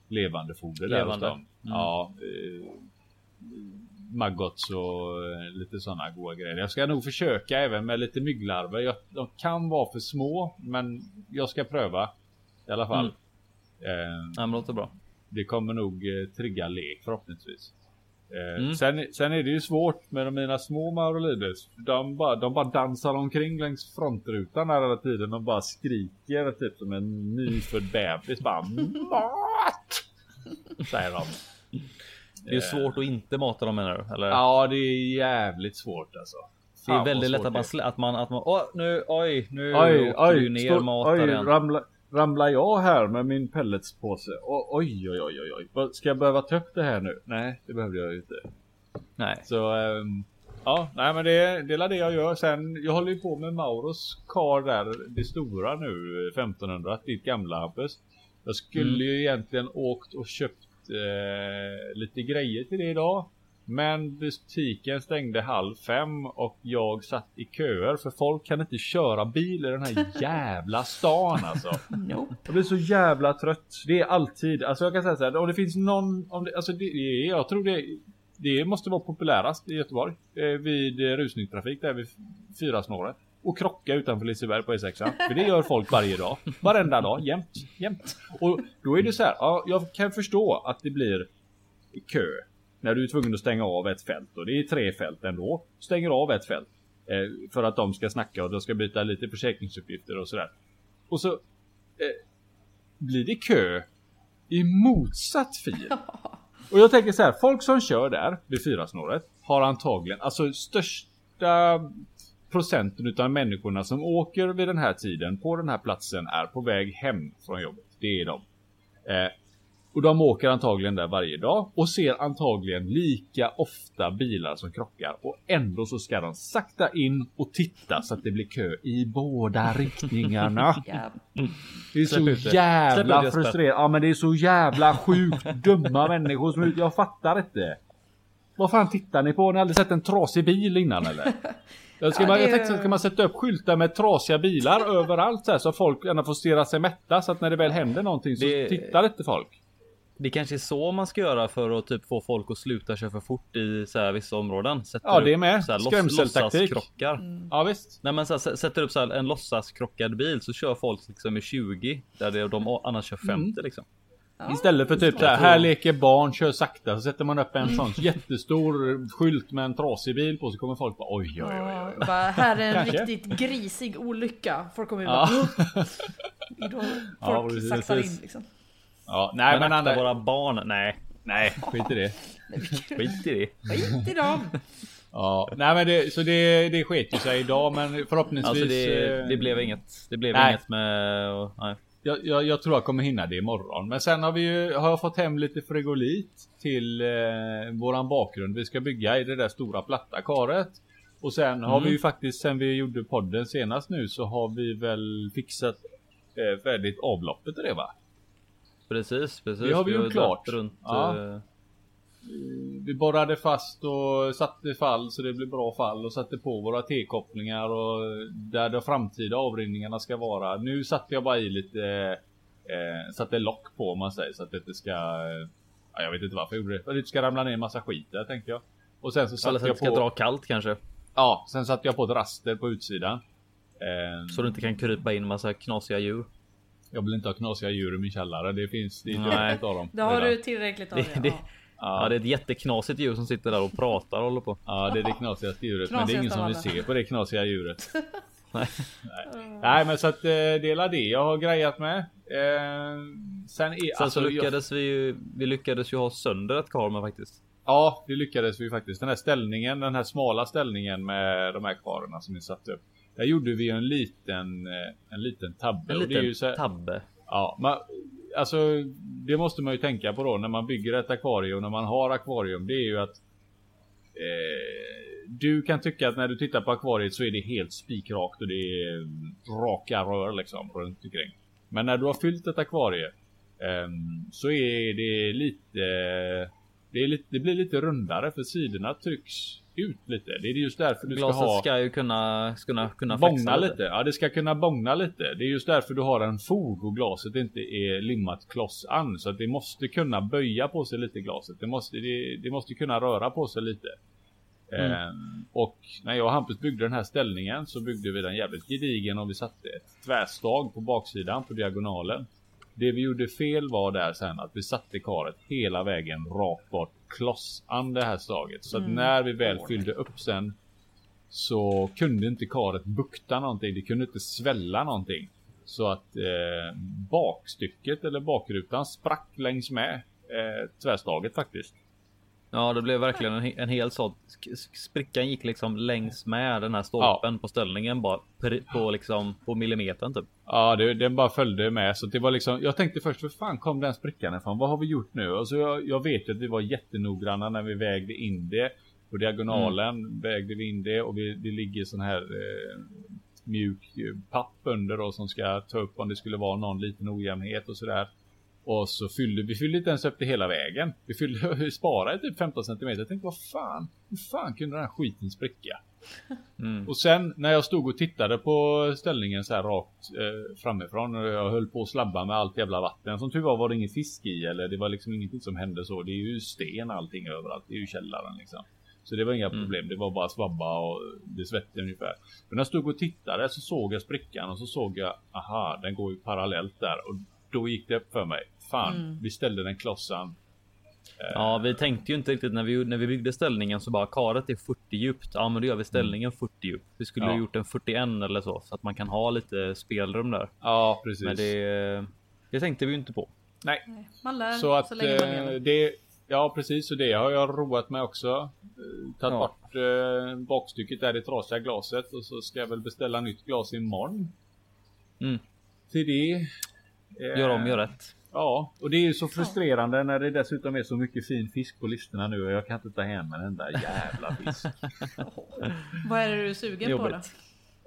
levande foder där hos Levande. dem. Mm. Ja. Eh, maggots och eh, lite sådana goda grejer. Jag ska nog försöka även med lite mygglarver. Jag, de kan vara för små, men jag ska pröva i alla fall. Mm. Eh, Ja, men låter bra. det kommer nog eh, trigga lek förhoppningsvis. Eh, Mm. sen, sen är det ju svårt med de mina små Maurolides. De bara, de bara dansar omkring längs frontrutan här hela tiden. De bara skriker typ som en nyfödd bebis. Bara MAT! Säger de. Det är svårt att inte mata dem menar du? Eller? Ja, det är jävligt svårt alltså. det är väldigt lätt att man, att man, att man, åh nu, oj, nu Oj, åkte du oj, ner stå, mataren oj ramla, ramlar jag här med min pelletspåse? O- Oj, oj, oj, oj, oj. Ska jag behöva ta upp det här nu? Nej, det behövde jag ju inte. Nej. Så ehm, ja, nej men det, det är det jag gör. Sen jag håller ju på med Mauros kar där, det stora nu, 1500, ditt gamla Hampus. Jag skulle ju egentligen åkt och köpt eh, lite grejer till det idag. Men butiken stängde halv fem och jag satt i köer för folk kan inte köra bil i den här [laughs] jävla stan alltså. Nope. Jag blir så jävla trött. Det är alltid, alltså jag kan säga så här, om det finns någon, om det, alltså det, jag tror det, det måste vara populärast i Göteborg. Eh, vid rusningstrafik där vid fyra snåret. Och krocka utanför Liseberg på E6. För det gör folk varje dag. Varenda dag, jämt, jämt. Och då är det så här, ja, jag kan förstå att det blir kö. När du är tvungen att stänga av ett fält och det är tre fält ändå. Stänger av ett fält. Eh, för att de ska snacka och de ska byta lite försäkringsuppgifter och sådär. Och så eh, blir det kö i motsatt fil. [laughs] Och jag tänker så här, folk som kör där vid fyrasnåret har antagligen, alltså största procenten utav människorna som åker vid den här tiden på den här platsen är på väg hem från jobbet. Det är de. Eh, och de åker antagligen där varje dag och ser antagligen lika ofta bilar som krockar och ändå så ska de sakta in och titta så att det blir kö i båda [laughs] riktningarna. Ja. Det är så jävla frustrerande. Ja men det är så jävla sjukt dumma människor som. Jag fattar inte. Vad fan tittar ni på? Har ni aldrig sett en trasig bil innan eller? [laughs] Jag, ska Ja, man, jag tänkte, ska man sätta upp skyltar med trasiga bilar överallt så, här, så folk gärna får stirra sig mätta så att när det väl händer någonting så Det- tittar inte folk. Det kanske är så man ska göra för att typ få folk att sluta köra för fort i så här, vissa områden. Sätter Ja, det är upp med. så här loss- Skrämseltaktik. låtsaskrockar. Ja visst. Nej men så här, sätter upp så här, en låtsaskrockad bil så kör folk liksom i 20 där det, de annars kör 50 liksom. Ja. Istället för typ så här, här leker barn, kör sakta. Så sätter man upp en sån [laughs] jättestor skylt med en trasig bil på så kommer folk bara oj oj oj. Ja, oj. bara, här är en [laughs] Kanske. riktigt grisig olycka. Folk kommer ju Ja. bara... [laughs] Ja, folk precis. saktar in liksom. Ja, nej Men men akta andra... våra barn. Nej, Nej, skit i det. [laughs] skit i det. Skit i dem! [laughs] Ja, nej men det, så det, det sket ju sig idag men förhoppningsvis. Alltså det, eh, det blev inget. Det blev Nej. inget med... och- Nej. jag, jag, jag tror jag kommer hinna det imorgon. Men sen har vi ju, har jag fått hem lite frigolit till eh, våran bakgrund vi ska bygga i det där stora platta karet. Och sen har Mm. vi ju faktiskt sen vi gjorde podden senast nu så har vi väl fixat eh, färdigt avloppet till det va? Precis, precis. Det har vi gjort dragit klart. Runt, Ja. eh, Vi borrade fast och satte fall så det blev bra fall och satte på våra T-kopplingar och där de framtida avrinningarna ska vara. Nu satte jag bara i lite Eh, satte lock på om man säger så att det inte ska... Eh, ja, jag vet inte varför jag gjorde det. För att det ska ramla ner en massa skit där tänkte jag. Och sen så Eller satte så att jag det ska på... dra kallt kanske. Ja, sen satte jag på ett raster på utsidan. Eh, Så du inte kan krypa in massa knasiga djur. Jag vill inte ha knasiga djur i min källare. Det finns det är Nej. av dem. Det har redan. du tillräckligt av Det- det. Ja. Ja, Ja, det är ett jätteknasigt djur som sitter där och pratar och håller på. ja, det är det knasigaste djuret. Men det är ingen som vill se på det knasiga djuret. [laughs] Nej. Nej, men så att eh, det är det jag har grejat med. Eh, sen är Sen alltså, så jag- lyckades vi ju. Vi lyckades ju ha sönder ett kar med faktiskt. Ja, det lyckades vi faktiskt. Den här ställningen, den här smala ställningen med de här kvararna som ni satte upp. Där gjorde vi en liten, eh, en liten tabbe. En och det är ju liten så här, tabbe. ja, man, alltså det måste man ju tänka på då när man bygger ett akvarium, när man har akvarium. Det är ju att eh, du kan tycka att när du tittar på akvariet så är det helt spikrakt och det är raka rör liksom runt omkring. Men när du har fyllt ett akvarie ehm, så är det lite det, är lite, det blir lite rundare för sidorna trycks ut lite. Det är just därför du ska Glaset ha ska ju kunna, kunna, kunna bångna flexa lite. Ja, det ska kunna bångna lite. Det är just därför du har en fog och glaset inte är limmat kloss an. Så att det måste kunna böja på sig lite glaset. Det måste, det, det måste kunna röra på sig lite. Mm. Ehm, och när jag och Hampus byggde den här ställningen så byggde vi den jävligt gedigen och vi satte ett tvärstag på baksidan på diagonalen. Det vi gjorde fel var där sen att vi satte karet hela vägen rakt bort kloss an det här staget. Så att Mm. när vi väl fyllde upp sen så kunde inte karet bukta någonting. Det kunde inte svälla någonting. Så att eh, bakstycket eller bakrutan sprack längs med eh, tvärstaget faktiskt. Ja, det blev verkligen en, en hel sån. Sprickan gick liksom längs med den här stolpen på ställningen bara på liksom på millimetern typ. Ja, det, den bara följde med. Så det var liksom, jag tänkte först, för fan kom den sprickan ifrån? Vad har vi gjort nu? Och så jag, jag vet att vi var jättenoggranna när vi vägde in det. På diagonalen vägde vi in det och vi, det ligger sån här eh, mjuk papp under då som ska ta upp om det skulle vara någon liten ojämnhet och sådär. Och så fyllde vi fyllde inte ens upp det hela vägen. Vi fyllde, [laughs] vi sparade typ 15 cm. Jag tänkte vad fan, hur fan kunde den här skiten spricka? Mm. Och sen när jag stod och tittade på ställningen så här rakt eh, framifrån och jag höll på att slabba med allt jävla vatten. Som tur var var det ingen fisk i eller det var liksom ingenting som hände så. Det är ju sten allting överallt. Det är ju källaren liksom. Så det var inga Mm. problem. Det var bara svabba och det svettade ungefär. Men när jag stod och tittade så såg jag sprickan och så såg jag aha, den går ju parallellt där och då gick det upp för mig. Fan, Mm. vi ställde den klossan. Ja, vi tänkte ju inte riktigt när vi när vi byggde ställningen så bara karet är 40 djupt. Ja, men då gör vi ställningen 40 djupt. Vi skulle Ja. ha gjort en 41 eller så så att man kan ha lite spelrum där. Ja, precis. Men det, det tänkte vi ju inte på. Nej, Man lär Så att länge man eh, lever. det Ja precis och det har jag roat med också. Eh, Tagit Ja. bort eh, bakstycket där i trasiga glaset och så ska jag väl beställa nytt glas imorgon. Mm. Till det. Eh, Gör om, gör rätt. Ja, och det är ju så frustrerande när det dessutom är så mycket fin fisk på listorna nu och jag kan inte ta hem en enda jävla fisk. [laughs] Vad är det du är sugen på då? Jobbigt.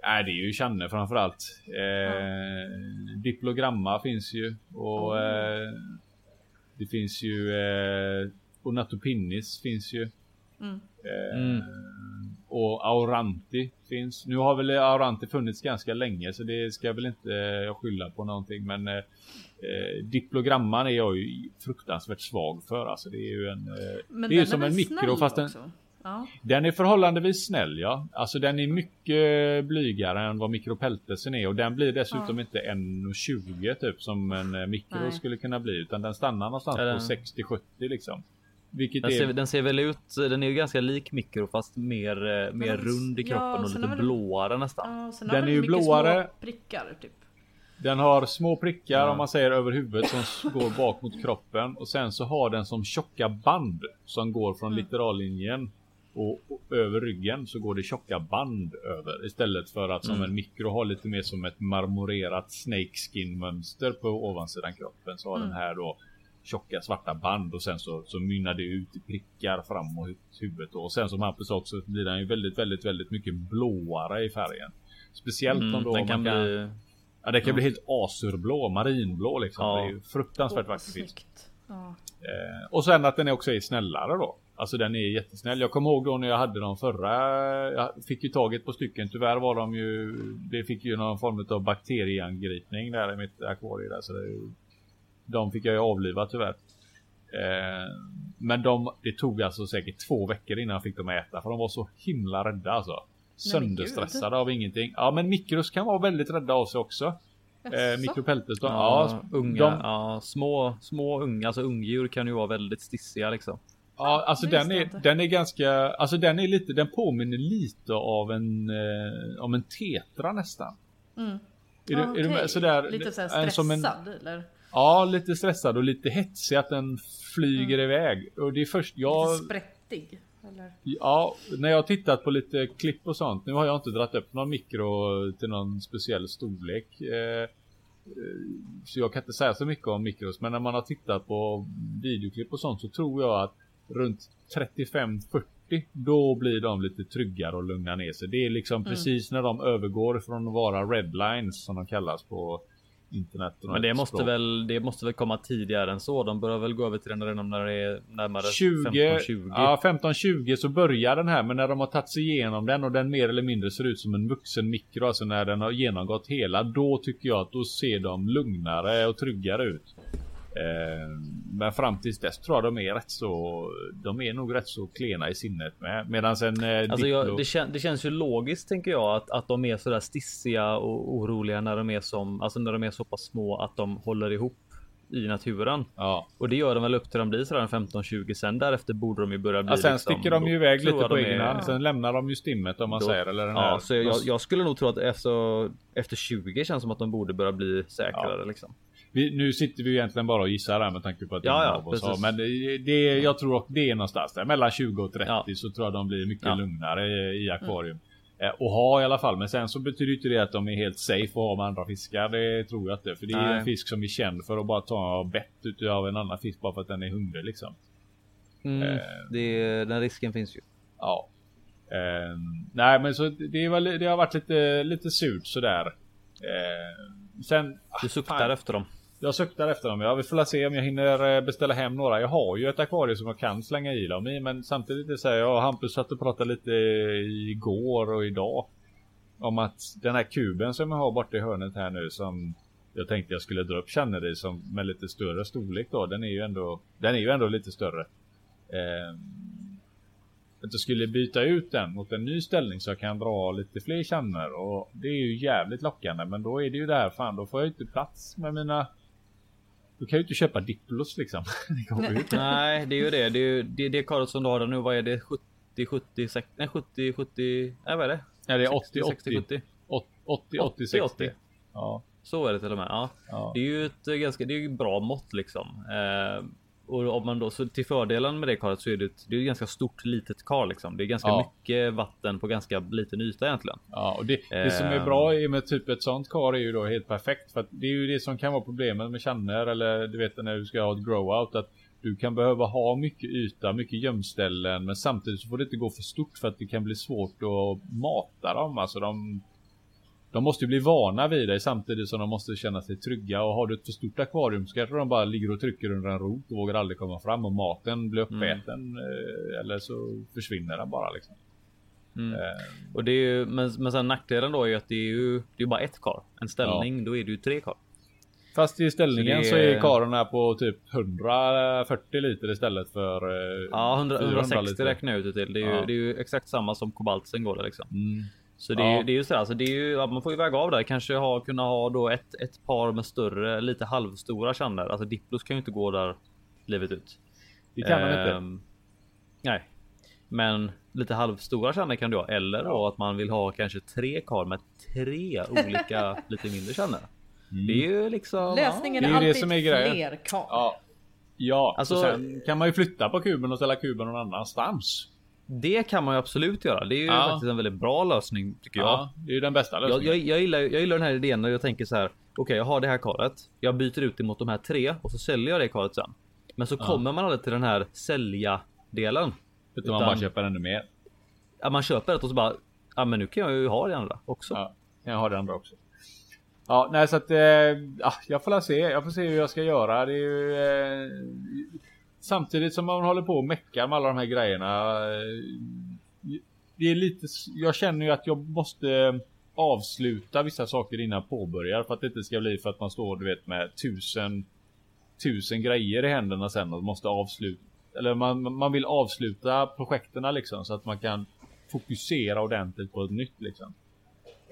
Nej, det är ju Channe framförallt. Eh, Diplogramma finns ju och Oh. eh, det finns ju eh, Onatopinnis finns ju. Mm. Eh, Mm. Och Auranti finns. Nu har väl Auranti funnits ganska länge så det ska jag väl inte eh, skylla på någonting. Men eh, eh, Diplogramman är jag ju fruktansvärt svag för. Alltså det är ju en... Eh, det är ju som väl en mikro fast den? Ja. den är förhållandevis snäll ja. Alltså den är mycket blygare än vad mikropeltesen är och den blir dessutom inte 1,20 typ som en eh, mikro Nej. skulle kunna bli utan den stannar någonstans Är på den- 60-70 liksom. Vilket Den är... ser, den ser väl ut, den är ju ganska lik mikro fast mer, eh, mer den- rund i ja, kroppen och sen lite väl- blåare nästan. Ja, och Den är ju blåare. små prickar typ. Den har små prickar Ja. om man säger över huvudet som går bak mot kroppen och sen så har den som tjocka band som går från Mm. litteralinjen och, och över ryggen så går det tjocka band över istället för att som Mm. en mikro har lite mer som ett marmorerat snakeskin mönster på ovansidan kroppen så har Mm. den här då tjocka svarta band och sen så, så mynnar det ut i prickar fram mot huvudet och sen som Hampus också så blir den ju väldigt väldigt väldigt mycket blåare i färgen. Speciellt om Mm, då den kan man kan bli... Ja det kan Ja. bli helt asurblå, marinblå liksom. Ja. Det är ju fruktansvärt Åh, vacker. Ja. Eh, och sen att den också är snällare då. Alltså den är jättesnäll. Jag kommer ihåg då när jag hade de förra. Jag fick ju tag i ett par stycken. Tyvärr var de ju. Det fick ju någon form av bakterieangripning där i mitt akvarium där. Så det de fick jag ju avliva tyvärr. Eh, men de, det tog alltså säkert två veckor innan jag fick dem att äta för de var så himla rädda alltså. Sönderstressade av ingenting. Ja men mikros kan vara väldigt rädda av sig också. Eh, mikropeltes då. Ja, Ja, unga, de, ja, små, små unga, alltså ungdjur kan ju vara väldigt stissiga liksom. ja alltså den är, inte. den är ganska, alltså den är lite, den påminner lite av en, eh, om en tetra nästan. Mm. Är, du, är du med? Sådär, Lite såhär en stressad som en, eller? Ja, lite stressad och lite hetsig att den flyger iväg. Och det är först, jag, Lite sprättig? Eller? ja, när jag har tittat på lite klipp och sånt. Nu har jag inte dragit upp någon mikro till någon speciell storlek. Eh, så jag kan inte säga så mycket om mikros. Men när man har tittat på videoklipp och sånt så tror jag att runt 35-40 då blir de lite tryggare och lugnar ner sig. Det är liksom precis när de övergår från att vara redlines som de kallas på internet. Men det måste språk. väl, det måste väl komma tidigare än så. De börjar väl gå över till den redan när det är närmare 20, 15-20. ja 15-20 så börjar den här men när de har tagit sig igenom den och den mer eller mindre ser ut som en vuxen mikro, alltså när den har genomgått hela, då tycker jag att då ser de lugnare och tryggare ut. Eh, men fram tills dess tror jag de är rätt så, de är nog rätt så klena i sinnet med. Medan sen eh, Alltså jag, det, kän, det känns ju logiskt tänker jag att, att de är sådär stissiga och oroliga när de är som, alltså när de är så pass små att de håller ihop i naturen. ja. Och det gör de väl upp till de blir sådär 15-20 sen därefter borde de ju börja bli Ja, sen liksom, sticker de ju iväg lite på egen är-. Sen lämnar de ju stimmet om man Då- säger. Eller den Ja, här. så jag, jag skulle nog tro att efter, efter 20 känns som att de borde börja bli säkrare liksom. Vi, nu sitter vi egentligen bara och gissar här med tanke på att Ja, ja, har. Men det, det, jag tror att det är någonstans där. Mellan 20 och 30 Ja. så tror jag de blir mycket Ja. lugnare i, i akvarium. Eh, och ha i alla fall. Men sen så betyder inte det att de är helt safe att ha med andra fiskar. Det tror jag inte. För det är Nej. en fisk som är känd för att bara ta bett utav en annan fisk bara för att den är hungrig liksom. Mm, Eh. det, den risken finns ju. Ja. Eh, nej men så det, är väl, det har varit lite, lite surt sådär. Eh, sen... Du suktar fan. efter dem. Jag suktar efter dem. Jag vill få se om jag hinner eh, beställa hem några. Jag har ju ett akvarium som jag kan slänga i dem i. Men samtidigt är det så här, jag och Hampus satt och pratade lite igår och idag. Om att den här kuben som jag har borta i hörnet här nu som jag tänkte jag skulle dra upp känner i som med lite större storlek då. Den är ju ändå, den är ju ändå lite större. Eh, att jag skulle byta ut den mot en ny ställning så jag kan dra lite fler känner och det är ju jävligt lockande. Men då är det ju där fan, då får jag inte plats med mina du kan ju inte köpa Diplos liksom. [laughs] Det. Nej, det är ju det. Det är ju det, det karet som du har nu. Vad är det? 70, 70, 60, nej 70, 70, nej vad är det? Ja, det är 80, 60, 60, 80, 70. 80, 80, 60. 80. Ja, Så är det till och med. Ja. ja. Det är ju ett ganska, det är ju bra mått liksom. Eh, och om man då, så till fördelen med det karet så är det ett, det är ett ganska stort litet kar liksom. Det är ganska Ja. mycket vatten på ganska liten yta egentligen. Ja, och det, det som är Ehm. bra i med typ ett sånt kar är ju då helt perfekt. För att det är ju det som kan vara problemet med känner eller du vet när du ska ha ett grow-out. Att du kan behöva ha mycket yta, mycket gömställen. Men samtidigt så får det inte gå för stort för att det kan bli svårt att mata dem. Alltså de, de måste ju bli vana vid dig samtidigt som de måste känna sig trygga. Och har du ett för stort akvarium så kanske de bara ligger och trycker under en rot och vågar aldrig komma fram. Och maten blir uppäten. eh, Eller så försvinner den bara liksom. Mm. Eh, Och det är ju, men, men sen nackdelen då är ju att det är ju det är bara ett kar. En ställning, då är det ju tre kar. Fast i ställningen Så så, är är- karen här på typ 140 liter istället för eh, Ja, 100, 400 160 liter. räknar jag ut det till. Det är, ju, Ja. det är ju exakt samma som kobaltsen går det liksom. Mm. Så det är, Ja. ju- det är ju så alltså det är ju, ja, man får ju väga av där. Kanske ha, kunna ha då ett, ett par med större, lite halvstora känner. Alltså Diplos kan ju inte gå där livet ut. Det kan man inte. Ehm, Nej, men lite halvstora känner kan du ha. Eller då att man vill ha kanske tre kar med tre olika [laughs] lite mindre känner. Mm. Det är ju liksom. Lösningen Det är, är ju det alltid som är grejen. fler kar. Ja. Ja, Alltså- så sen kan man ju flytta på kuben och ställa kuben någon annanstans. Det kan man ju absolut göra. Det är ju Ja. faktiskt en väldigt bra lösning tycker jag. Ja, det är ju den bästa Jag, lösningen. jag, jag, gillar, jag gillar den här idén när jag tänker så här. Okej, jag har det här karet. Jag byter ut det mot de här tre och så säljer jag det karet sen. Men så Ja. kommer man aldrig till den här sälja delen. Utan man bara köper ännu mer. Ja, man köper det och så bara. Ja, men nu kan jag ju ha det andra också. Ja, jag har det andra också. Ja, nej så att eh, ja, jag får se. Jag får se hur jag ska göra. Det är ju, eh, samtidigt som man håller på och meckar med alla de här grejerna. Eh, det är lite. Jag känner ju att jag måste avsluta vissa saker innan jag påbörjar för att det inte ska bli för att man står du vet med tusen tusen grejer i händerna sen och måste avsluta. Eller man, man vill avsluta projekterna liksom så att man kan fokusera ordentligt på ett nytt liksom.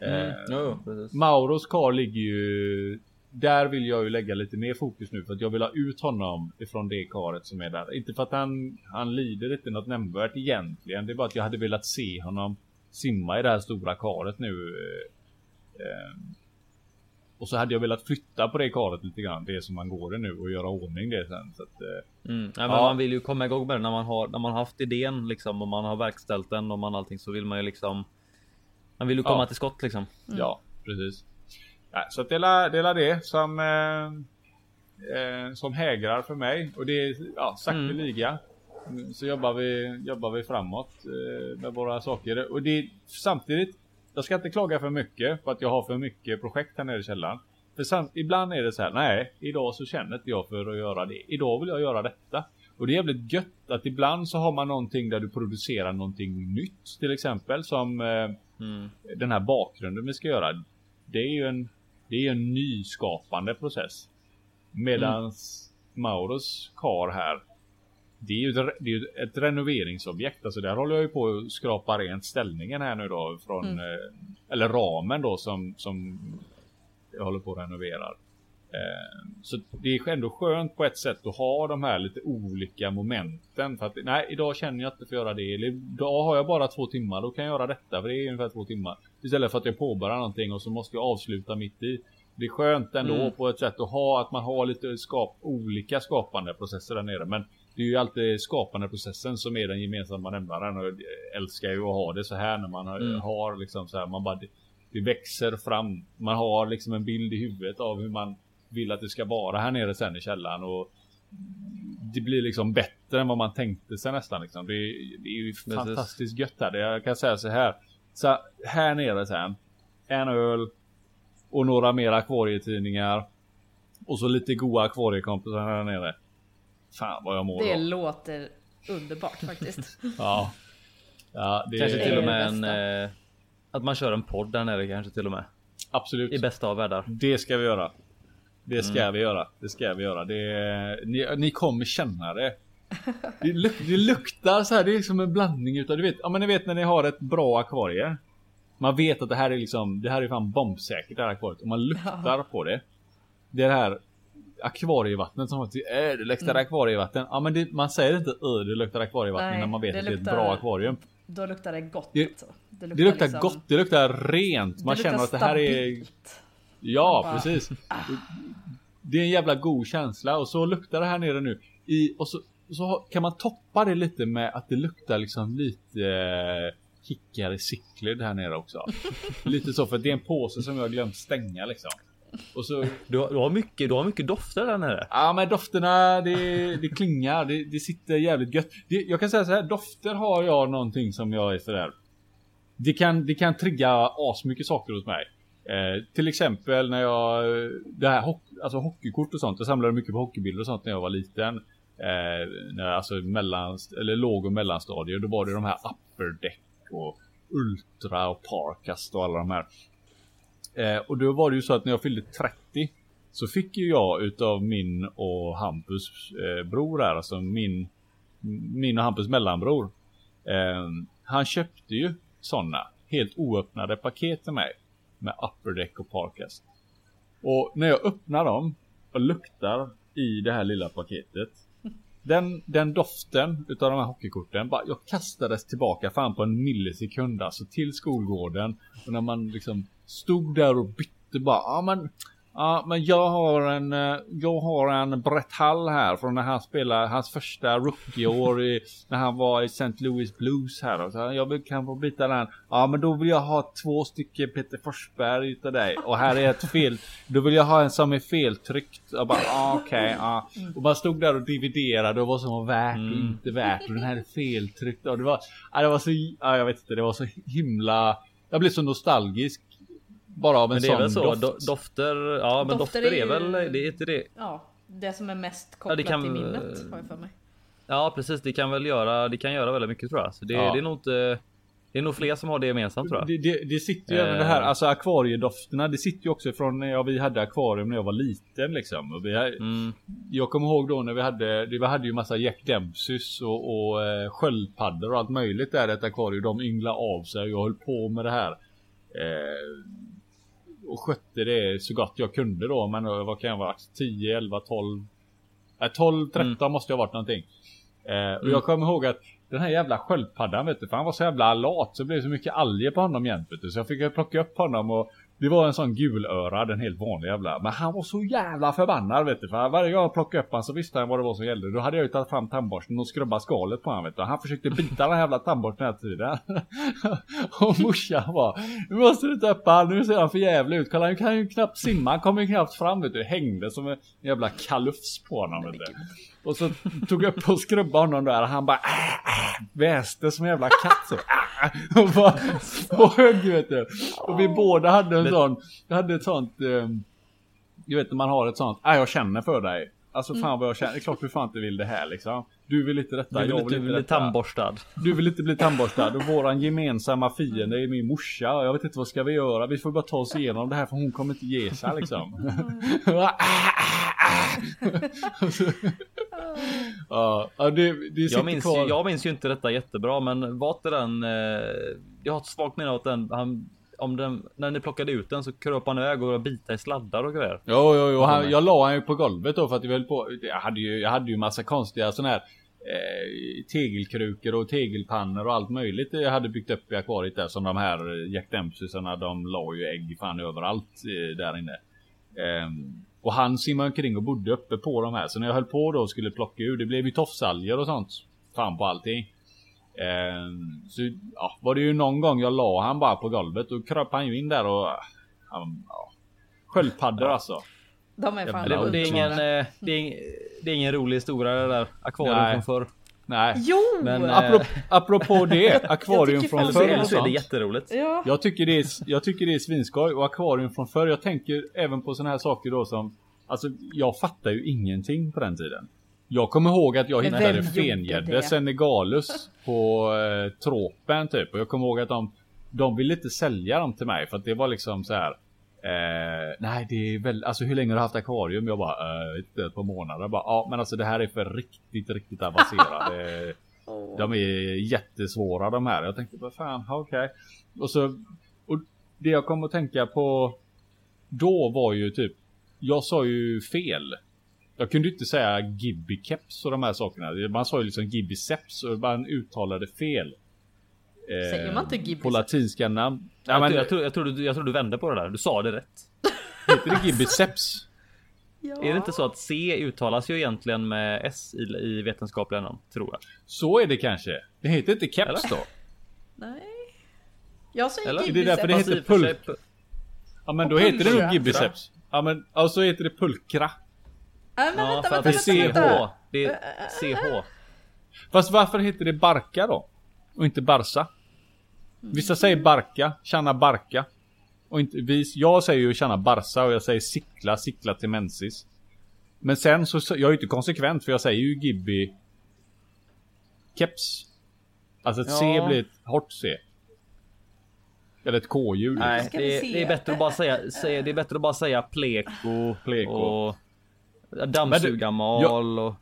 Mm. Eh, precis. Mauros kar ligger ju där vill jag ju lägga lite mer fokus nu för att jag vill ha ut honom ifrån det karet som är där. Inte för att han, han lider inte något nämnvärt egentligen. Det är bara att jag hade velat se honom simma i det här stora karet nu. eh, eh, Och så hade jag velat flytta på det karet lite grann. Det som man går det nu och göra ordning det sen. Så att, eh, Mm. Ja. Man vill ju komma igång med det när man har när man har haft idén liksom och man har verkställt den och man allting så vill man ju liksom. Man vill ju komma Ja. till skott liksom. Ja, precis. Ja, så att dela, dela det som eh, eh, som hägrar för mig och det är ja, sakteliga. Mm. Så jobbar vi, jobbar vi framåt eh, med våra saker och det är samtidigt. Jag ska inte klaga för mycket för att jag har för mycket projekt här nere i källaren. För samt, ibland är det så här, nej, idag så känner inte jag för att göra det. Idag vill jag göra detta. Och det är jävligt gött att ibland så har man någonting där du producerar någonting nytt. Till exempel som eh, Mm. den här bakgrunden vi ska göra. Det är ju en, det är en nyskapande process. Medans Mauros kar här. Det är ju ett, det är ett renoveringsobjekt. Alltså där håller jag ju på att skrapa rent ställningen här nu då. Från, Mm. eh, eller ramen då som, som jag håller på att renovera. Eh, så det är ändå skönt på ett sätt att ha de här lite olika momenten. För att nej, idag känner jag inte för att göra det. Eller idag har jag bara två timmar. Då kan jag göra detta. För det är ungefär två timmar. Istället för att jag påbörjar någonting och så måste jag avsluta mitt i. Det är skönt ändå Mm. på ett sätt att ha att man har lite skap, olika skapande processer där nere. Men det är ju alltid skapande processen som är den gemensamma nämnaren. Och jag älskar ju att ha det så här när man har, Mm. har liksom så här. Man bara, det, växer fram. Man har liksom en bild i huvudet av hur man vill att det ska vara här nere sen i källaren. Och det blir liksom bättre än vad man tänkte sig nästan. Liksom. Det, är- det är ju fantastiskt gött här. Jag kan säga så här. Så här nere sen. En öl. Och några mer akvarietidningar. Och så lite goa akvariekompisar här nere. Fan vad jag mår Det då. låter underbart faktiskt. [laughs] Ja. Ja, det Kanske är till och det med en. Eh, att man kör en podd där nere kanske till och med. absolut. I bästa av världar. Det ska vi göra. Det ska vi göra. Det ska vi göra. Det, ni, ni kommer känna det. Det, luk, det luktar så här. Det är som en blandning utav, du vet, ja men ni vet när ni har ett bra akvarie. Man vet att det här är liksom, det här är fan bombsäkert det här akvariet. Och man luktar på det. Det är det här akvarievattnet som faktiskt, äh, det luktar akvarievatten. Ja men det, man säger inte äh, det luktar akvarievatten Nej, när man vet det att det är ett luktar- bra akvarium. Då luktar det gott Det- alltså. Det luktar liksom- gott, det luktar rent. Man det känner luktar att det här är. Ja, bara, precis. Det är en jävla god känsla och så luktar det här nere nu. I, och så, så kan man toppa det lite med att det luktar liksom lite eh, Hickory cichlid här nere också. [laughs] lite så för det är en påse som jag glömt stänga liksom. Och så, Du, har- du har mycket. Du har mycket dofter där nere. ja men dofterna det, det klingar, det, det sitter jävligt gött. Det, jag kan säga så här, dofter har jag någonting som jag är sådär. Det kan, det kan trigga asmycket saker hos mig. Eh, till exempel när jag, det här alltså hockeykort och sånt. Jag samlade mycket på hockeybilder och sånt när jag var liten. Eh, alltså mellan, eller låg och mellanstadier. Då var det de här upper deck och ultra och parkast och alla de här. Eh, och då var det ju så att när jag fyllde 30 så fick ju jag utav min och Hampus eh, bror här, alltså min, min och Hampus mellanbror. Eh, han köpte ju sådana helt oöppnade paket till mig med upper deck och parkast. Och när jag öppnar dem och luktar i det här lilla paketet. Den, den doften utav de här hockeykorten, bara, jag kastades tillbaka fan på en millisekund alltså till skolgården. Och när man liksom stod där och bytte bara, ja men Ja, men jag har en, eh, jag har en Brett Hall här från när han spelade hans första rookieår i, när han var i St. Louis Blues här. Och så jag vill, kan få byta den. Ja, men då vill jag ha två stycken Peter Forsberg utav dig. Och här är ett fel. Då vill jag ha en som är feltryckt. Jag bara, ah, okej, ja. Och man stod där och dividerade och vad som var värt och Mm. inte värt. Och den här är feltryckt. Och det var, ja, det var så, ja, jag vet inte, det var så himla. Jag blev så nostalgisk. Bara av en Men det är sån väl så. doft. Do, dofter. Ja, men Dofter dofter, är är, väl. Det är inte det. Ja, det som är mest Ja, kopplat det kan- till minnet har jag för mig. Ja, precis. Det kan väl göra. Det kan göra väldigt mycket tror jag. Så det, Ja. det är nog inte. Det är nog fler som har det gemensamt tror jag. Det, det, det sitter ju Eh. även det här, alltså akvariedofterna, det sitter ju också från när jag, vi hade akvarium när jag var liten liksom. Och vi, Mm. Jag kommer ihåg då när vi hade, det- vi hade ju massa Jack Dempseys och, och eh, sköldpaddor och allt möjligt där i ett akvarium. De ynglade av sig och jag höll på med det här. Eh, och skötte det så gott jag kunde då. Men eh, vad kan jag vara? 10, 11, 12. Nej 12, 13 måste jag ha varit någonting. Eh, och jag kommer ihåg att den här jävla sköldpaddan vet du, för han var så jävla lat så det blev så mycket alger på honom jämt vet du. Så jag fick plocka upp honom och det var en sån gulörad, en helt vanlig jävla. Men han var så jävla förbannad vet du. För varje gång jag plockade upp han så visste han vad det var som gällde. Då hade jag ju tagit fram tandborsten och skrubbat skalet på honom vet du. Han försökte bita den här jävla tandborsten hela tiden. [laughs] och morsan var Nu måste du ta upp han, nu ser han för jävla ut. Kolla han kan ju knappt simma, han kommer ju knappt fram vet du. Hängde som en jävla kalufs på honom vet du. Och så tog jag upp och skrubbade honom där och han bara äh, äh, väste som en jävla katt så. Äh, och bara högg vet du. Och vi båda hade en sån, jag hade ett sånt, eh, du vet när man har ett sånt, äh, jag känner för dig. Alltså fan vad jag känner, det är klart du fan inte vill det här liksom. Du vill inte detta, Du vill jag inte vill inte bli detta. tandborstad. Du vill inte bli tandborstad och våran gemensamma fiende är min morsa. Jag vet inte vad ska vi göra. Vi får bara ta oss igenom det här för hon kommer inte ge sig liksom. [laughs] [laughs] ja, det, det Jag minns, kvar. ju, jag minns ju inte detta jättebra men var inte den... Eh, jag har ett svagt minne av att den... Han, om den, när ni plockade ut den så kröp han iväg och bita i sladdar och grejer. Jo, jo, jo. Han, jag la han ju på golvet då för att jag höll på. Jag hade ju, jag hade ju massa konstiga sådana här eh, tegelkrukor och tegelpannor och allt möjligt jag hade byggt upp i akvariet där som de här Jack Dempseysarna de la ju ägg fan överallt eh, där inne. Ehm, och han simmade omkring och bodde uppe på de här så när jag höll på då och skulle plocka ur det blev ju tofsalger och sånt. Fan på allting. Ehm, så ja, var det ju någon gång jag la han bara på golvet och kröp han ju in där och han, ja, Sköldpaddor alltså. De är fan Det, det, är ingen, eh, det, är, det är ingen rolig historia det där akvarium från förr. Nej. Jo! Men, eh, Apropå, apropå det, akvarium från förr eller så är det jätteroligt. ja. Jag tycker, det är, jag tycker det är svinskoj och akvarium från förr. Jag tänker även på såna här saker då som Alltså jag fattar ju ingenting på den tiden. Jag kommer ihåg att jag hittade fengädde senegalus på eh, tropen typ. Och jag kommer ihåg att de, de ville inte sälja dem till mig för att det var liksom så här. Eh, nej det är väl, alltså hur länge har du haft akvarium? Jag bara, eh, ett, par månader. Jag bara, ja men alltså det här är för riktigt, riktigt avancerade. Åh. [laughs] De är jättesvåra de här. Jag tänkte vad fan, okej. Och så och det jag kom att tänka på då var ju typ. Jag sa ju fel. Jag kunde inte säga Gibby Keps och de här sakerna. Man sa ju liksom Gibby Seps och man uttalade fel. Eh, Säger man inte Gibby På latinska namn. Ja, jag, men, tror- jag, tror, jag, tror du, jag tror du vände på det där. Du sa det rätt. [laughs] heter det Gibby Seps? Ja. Är det inte så att C uttalas ju egentligen med S i, i vetenskapliga namn? Tror jag. Så är det kanske. Det heter inte Keps Eller? då. Nej. Jag säger Eller? Gibby Det är därför det heter sig- pulk. Ja men Och då heter det nog pulkra. Seps. Ja men och så heter det pulkra. Nej men Ja, vänta, för att vänta, det är vänta, CH. vänta. Det är CH. Fast varför heter det Barka då? Och inte Barsa? Vissa säger Barka, Channa Barka. Och inte vi, jag säger ju Channa Barsa och jag säger Sickla, Sickla Temensis. Men sen så, jag är ju inte konsekvent för jag säger ju Gibby Keps. Alltså ett C Ja. blir ett hårt C. Eller ett K-ljud. Nej, det, det är bättre att bara säga, säga det är bättre att bara säga pleko, Pleko. och dammsugarmal och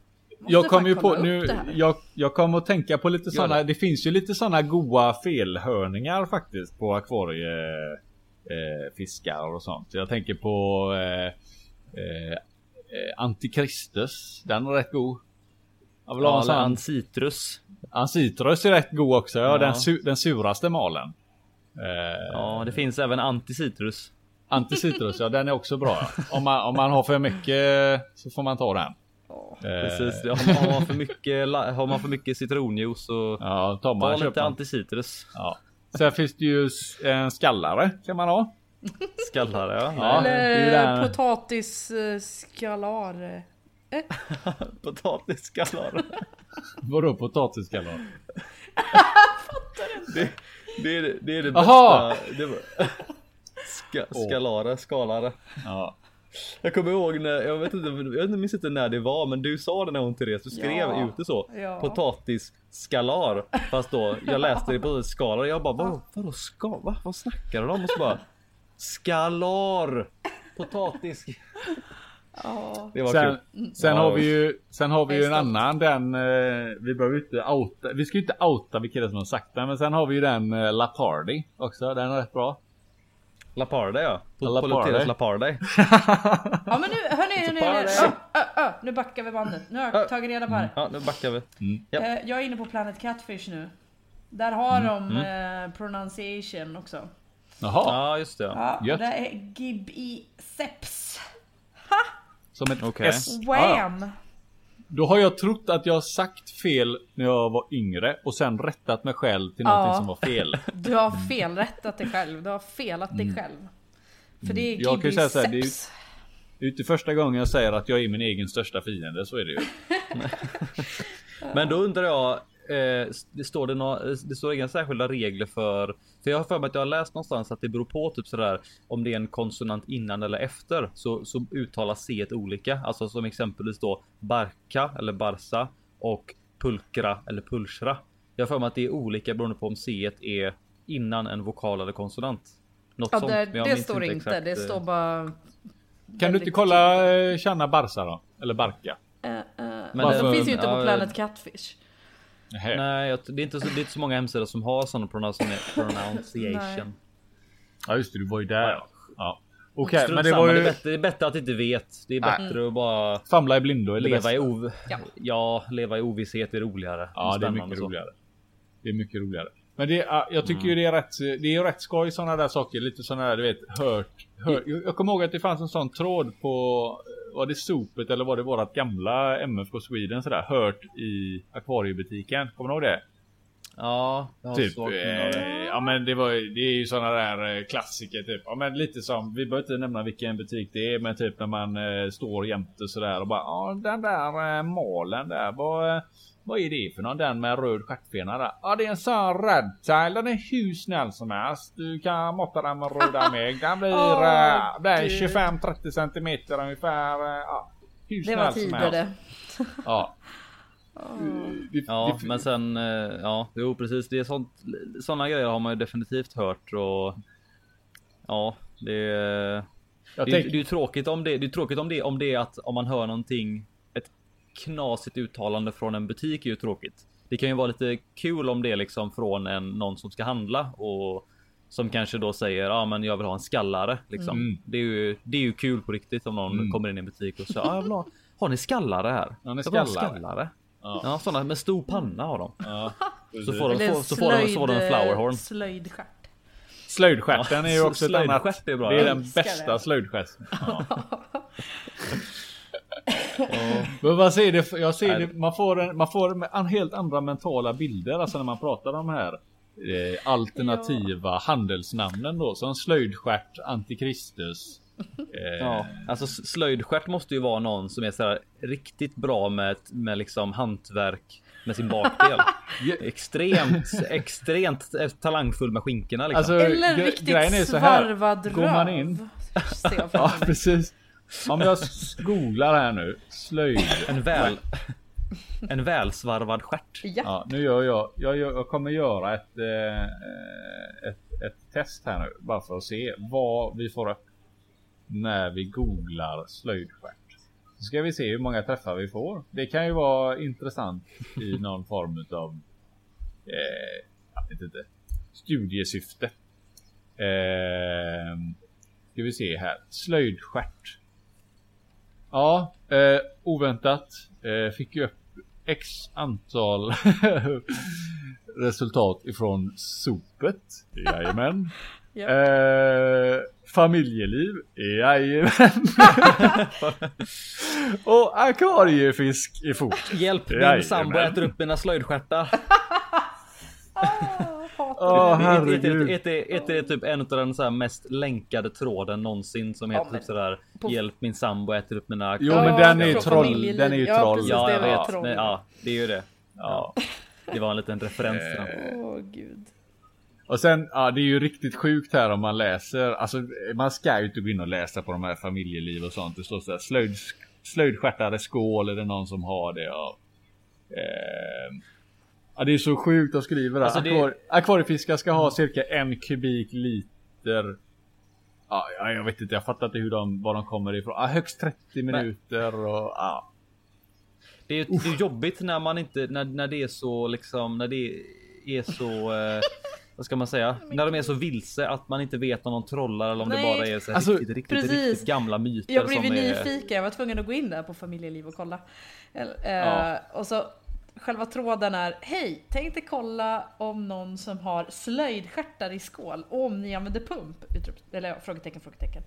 jag kommer ju på nu, jag, jag kommer att tänka på lite sådana, det. det. finns ju lite sådana goa felhörningar faktiskt på akvarie eh, och sånt. Jag tänker på eh, eh, Antikristus, den är rätt god. Jag vill ja, ancitrus. Ancitrus är rätt god också, ja, Ja. Den, su den suraste malen. Eh, Ja, det finns även anticitrus. Anticitrus, ja den är också bra. Om man, om man har för mycket så får man ta den. Åh. Eh, Precis, det har, man, har, man för mycket, har man för mycket citronjuice så Ja, tar ta man, lite köper man. anticitrus. Ja. Sen finns det ju en skallare kan man ha. Skallare ja. Ja. det är ju Eller där. potatisskalar. [laughs] Potatisskallar. Vadå potatisskallare? Det, det, är, det är det Aha! bästa. Det var, [laughs] ska, skalare, skalare. Ja. Jag kommer ihåg när, jag vet inte, jag minns inte när det var men du sa det när hon Therese, du skrev Ja. ut det så. Ja. Potatis skalar. Fast då, jag läste det på skalar och jag bara vadå, vadå ska, va? Vad snackar du om? Och så bara Skalar! Potatis. Ja. Det var Sen, kul. sen Ja. har vi ju, sen har vi ju en annan den, eh, vi behöver inte outa, vi ska ju inte outa vilka det är som har sagt den, men sen har vi ju den eh, Lapardi också, den är rätt bra. Laparde ja. På, Laparde. på Luteras Laparde. Ja men nu, hörni, hörni, hörni. Ö, ö, ö, nu backar vi bandet. Nu har jag tagit reda på det. Ja nu backar vi. Ja. Eh, Jag är inne på Planet Catfish nu. Där har Mm, de eh, pronunciation också. Jaha, Ja just det. Ja. Ja, det är Gibi Seps. som ett Okej. S. Ja, ja. Då har jag trott att jag har sagt fel när jag var yngre och sen rättat mig själv till någonting Ja. som var fel. [laughs] Du har felrättat dig själv. Du har felat dig själv. För det är Mm. Jag kan säga så här, det är. Det är ju inte första gången jag säger att jag är min egen största fiende, så är det ju. [laughs] Men då undrar jag, eh, det står det, nå det står inga särskilda regler för, för jag har för mig att jag har läst någonstans att det beror på typ sådär om det är en konsonant innan eller efter så, så uttalas C olika. Alltså som exempelvis då Barka eller Barsa och Pulkra eller Pulsra. Jag har för mig att det är olika beroende på om C är innan en vokal eller konsonant. Något Ja, sånt. det, det minns står inte. exakt, det eh, står bara... Kan du inte kolla eh, Channa Barsa då? Eller Barka? Eh, eh, Men men finns ju inte på Planet Catfish. Nähä. Nej, jag- det är, inte så, det är inte så många hemsidor som har sådana pronuncia- pronunciation. Ja just det, du var ju där ja. ja. Okej, Strunt men det var det, är ju... bättre, det är bättre att inte vet. Det är Nej. bättre att bara Famla i blindo eller leva i, ov Ja. ja. leva i ovisshet är roligare. Ja, det är mycket roligare. Det är mycket roligare. Men det, ja, jag tycker Mm. ju det är rätt, det är ju rätt skoj sådana där saker. Lite sådana där, du vet, hört. hört. Jag, jag kommer ihåg att det fanns en sån tråd på, var det Sopet eller var det vårat gamla MFK Sweden sådär, hört i akvariebutiken. Kommer du ihåg det? Ja, jag har Typ, det. eh, ja men det var det är ju sådana där eh, klassiker typ. Ja men lite som, vi behöver inte nämna vilken butik det är men typ när man eh, står jämte sådär och bara ja den där eh, malen där vad, eh, vad är det för någon den med röd stjärtfena där? Ja det är en sån redtail den är hur snäll som helst. Du kan måtta den med röda [laughs] meg. Den blir, eh, blir Gud. 25-30 centimeter ungefär. Ja, hur Det var snäll som tider helst. det. Ja. [laughs] Det- Ja, det- men sen eh, ja, jo precis. Det är sånt. Sådana grejer har man ju definitivt hört och ja, det Det, är- tänker- det är ju tråkigt om det. Det är tråkigt om det om det är att om man hör någonting. Knasigt uttalande från en butik är ju tråkigt. Det kan ju vara lite kul om det är liksom från en någon som ska handla och som kanske då säger ja, men jag vill ha en skallare liksom. Mm. Det är ju. Det är ju kul på riktigt om någon Mm. kommer in i en butik och säger ja, jag vill ha. Har ni skallare här? Har ni Jag vill ha skallare? skallare. Ja. Ja, sådana med stor panna har de. Ja, Så får de, får, så får de, så får de en flowerhorn. slöjdstjärt. Slöjdstjärten är ju Ja, också ett annat. är bra, Det är ja. den bästa slöjdstjärten. [laughs] [laughs] Ja. [laughs] Men vad ser det, jag ser det, man får, en, man får en helt andra mentala bilder alltså när man pratar om de här eh, alternativa handelsnamnen då som slöjdstjärt, antikristus. Eh, Ja, alltså slöjdstjärt måste ju vara någon som är så här riktigt bra med, med liksom hantverk med sin bakdel. [laughs] extremt, extremt talangfull med skinkorna liksom. Alltså, Eller riktigt svarvad går röv. man in- [laughs] Ja precis. Om jag googlar här nu, slöjd. en väl, en välsvarvad stjärt. Ja. Ja, nu gör jag, jag, gör, jag kommer göra ett, eh, ett, ett test här nu. Bara för att se vad vi får upp när vi googlar slöjdstjärt. Så ska vi se hur många träffar vi får. Det kan ju vara intressant i någon form av eh, jag vet inte, studiesyfte. Eh, ska vi se här. Slöjdstjärt. Ja, eh, oväntat. Eh, fick ju upp X antal [laughs] resultat ifrån sopet. Jajamän. Ja. Eh, familjeliv. Jajamän. [laughs] Och akvariefisk i fot. Hjälp min Jajamän. sambo äter upp mina slöjdstjärtar. [laughs] Hatar Åh det. Är inte- herregud. är det typ en av den så här mest länkade tråden någonsin som Ja, heter men- typ sådär på- Hjälp min sambo äter upp mina Jo Ja, men den är ju troll. Den är ju Ja, troll. precis, Ja, det jag vet. troll. Men, ja, det är ju det. Ja. Det var en liten referens till den. Åh gud. Och sen, ja det är ju riktigt sjukt här om man läser, alltså man ska ju inte gå in och läsa på de här familjeliv och sånt. Det står såhär slöjd, slöjdstjärtare skål, det någon som har det? Ja. Eh, ja det är så sjukt att skriva det. Alltså, det- Akvar, akvariefiskar ska ha cirka en kubik liter. Ja, ja, jag vet inte, jag fattar inte hur de, var de kommer ifrån. Ja, högst 30 minuter och ja. Det är, det är jobbigt när man inte, när, när det är så liksom, när det är så, eh, vad ska man säga? När de är så vilse att man inte vet om de trollar eller om Nej. det bara är så här Alltså, riktigt, riktigt, precis. riktigt gamla myter Jag blev som ju är... nyfiken, jag var tvungen att gå in där på familjeliv och kolla. Eller, eh, Ja. Och så själva tråden är Hej! Tänkte kolla om någon som har slöjdstjärtar i skål och om ni använder pump? Eller frågetecken, frågetecken.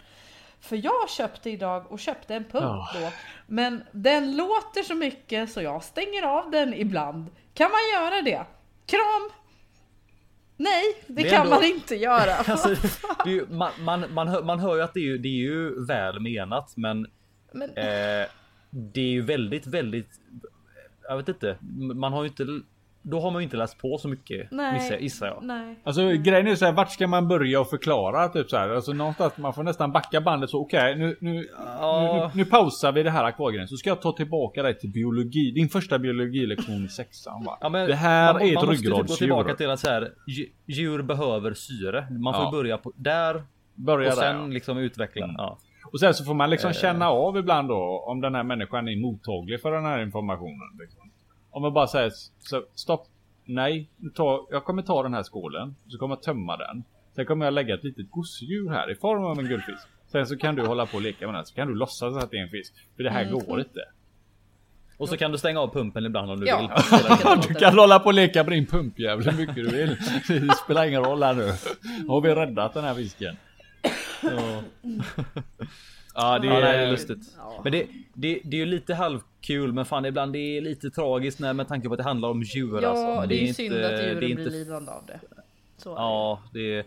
För jag köpte idag och köpte en pump Ja. då. Men den låter så mycket så jag stänger av den ibland. Kan man göra det? Kram! Nej, det, Det kan ändå- man inte göra. [laughs] Alltså, ju, man, man, man, hör, man hör ju att det är, ju, det är ju väl menat men Men, eh, det är ju väldigt, väldigt. Jag vet inte. Man har ju inte. Då har man ju inte läst på så mycket nej, gissar- gissar jag. nej. Alltså grejen är så här, vart ska man börja och förklara typ så här? Alltså någonstans, man får nästan backa bandet så okej nu, nu, nu, Ja. nu, nu pausar vi det här akvariegrejen så ska jag ta tillbaka dig till biologi. Din första biologilektion i sexan va? Ja, men det här man, är ett man måste typ gå tillbaka ryggradsdjur. till att så här, dju- djur behöver syre. Man får Ja. börja på där Börja och där. sen ja. liksom utveckla. Mm. Ja. Och sen så får man liksom Eh. känna av ibland då om den här människan är mottaglig för den här informationen. Liksom. Om man bara säger så, stopp. Nej, tar, jag kommer ta den här skålen. Så kommer jag tömma den. Sen kommer jag lägga ett litet gosedjur här i form av en guldfisk. Sen så kan du hålla på och leka med den. Så kan du låtsas att det är en fisk. För det här Mm. går inte. Och så kan du stänga av pumpen ibland om du Ja. vill. [laughs] Du kan hålla på och leka med din pumpjävel hur mycket du vill. Det spelar ingen roll här nu. Har vi räddat den här fisken. Ja. Ja, det Ja, nej, det är är... lustigt. Ja. Men det, det, det är ju lite halvkul men fan ibland det är lite tragiskt när, med tanke på att det handlar om djur Ja, alltså. det är ju inte- synd att det är djuren inte- blir lidande av det. Så är det. Ja, det är,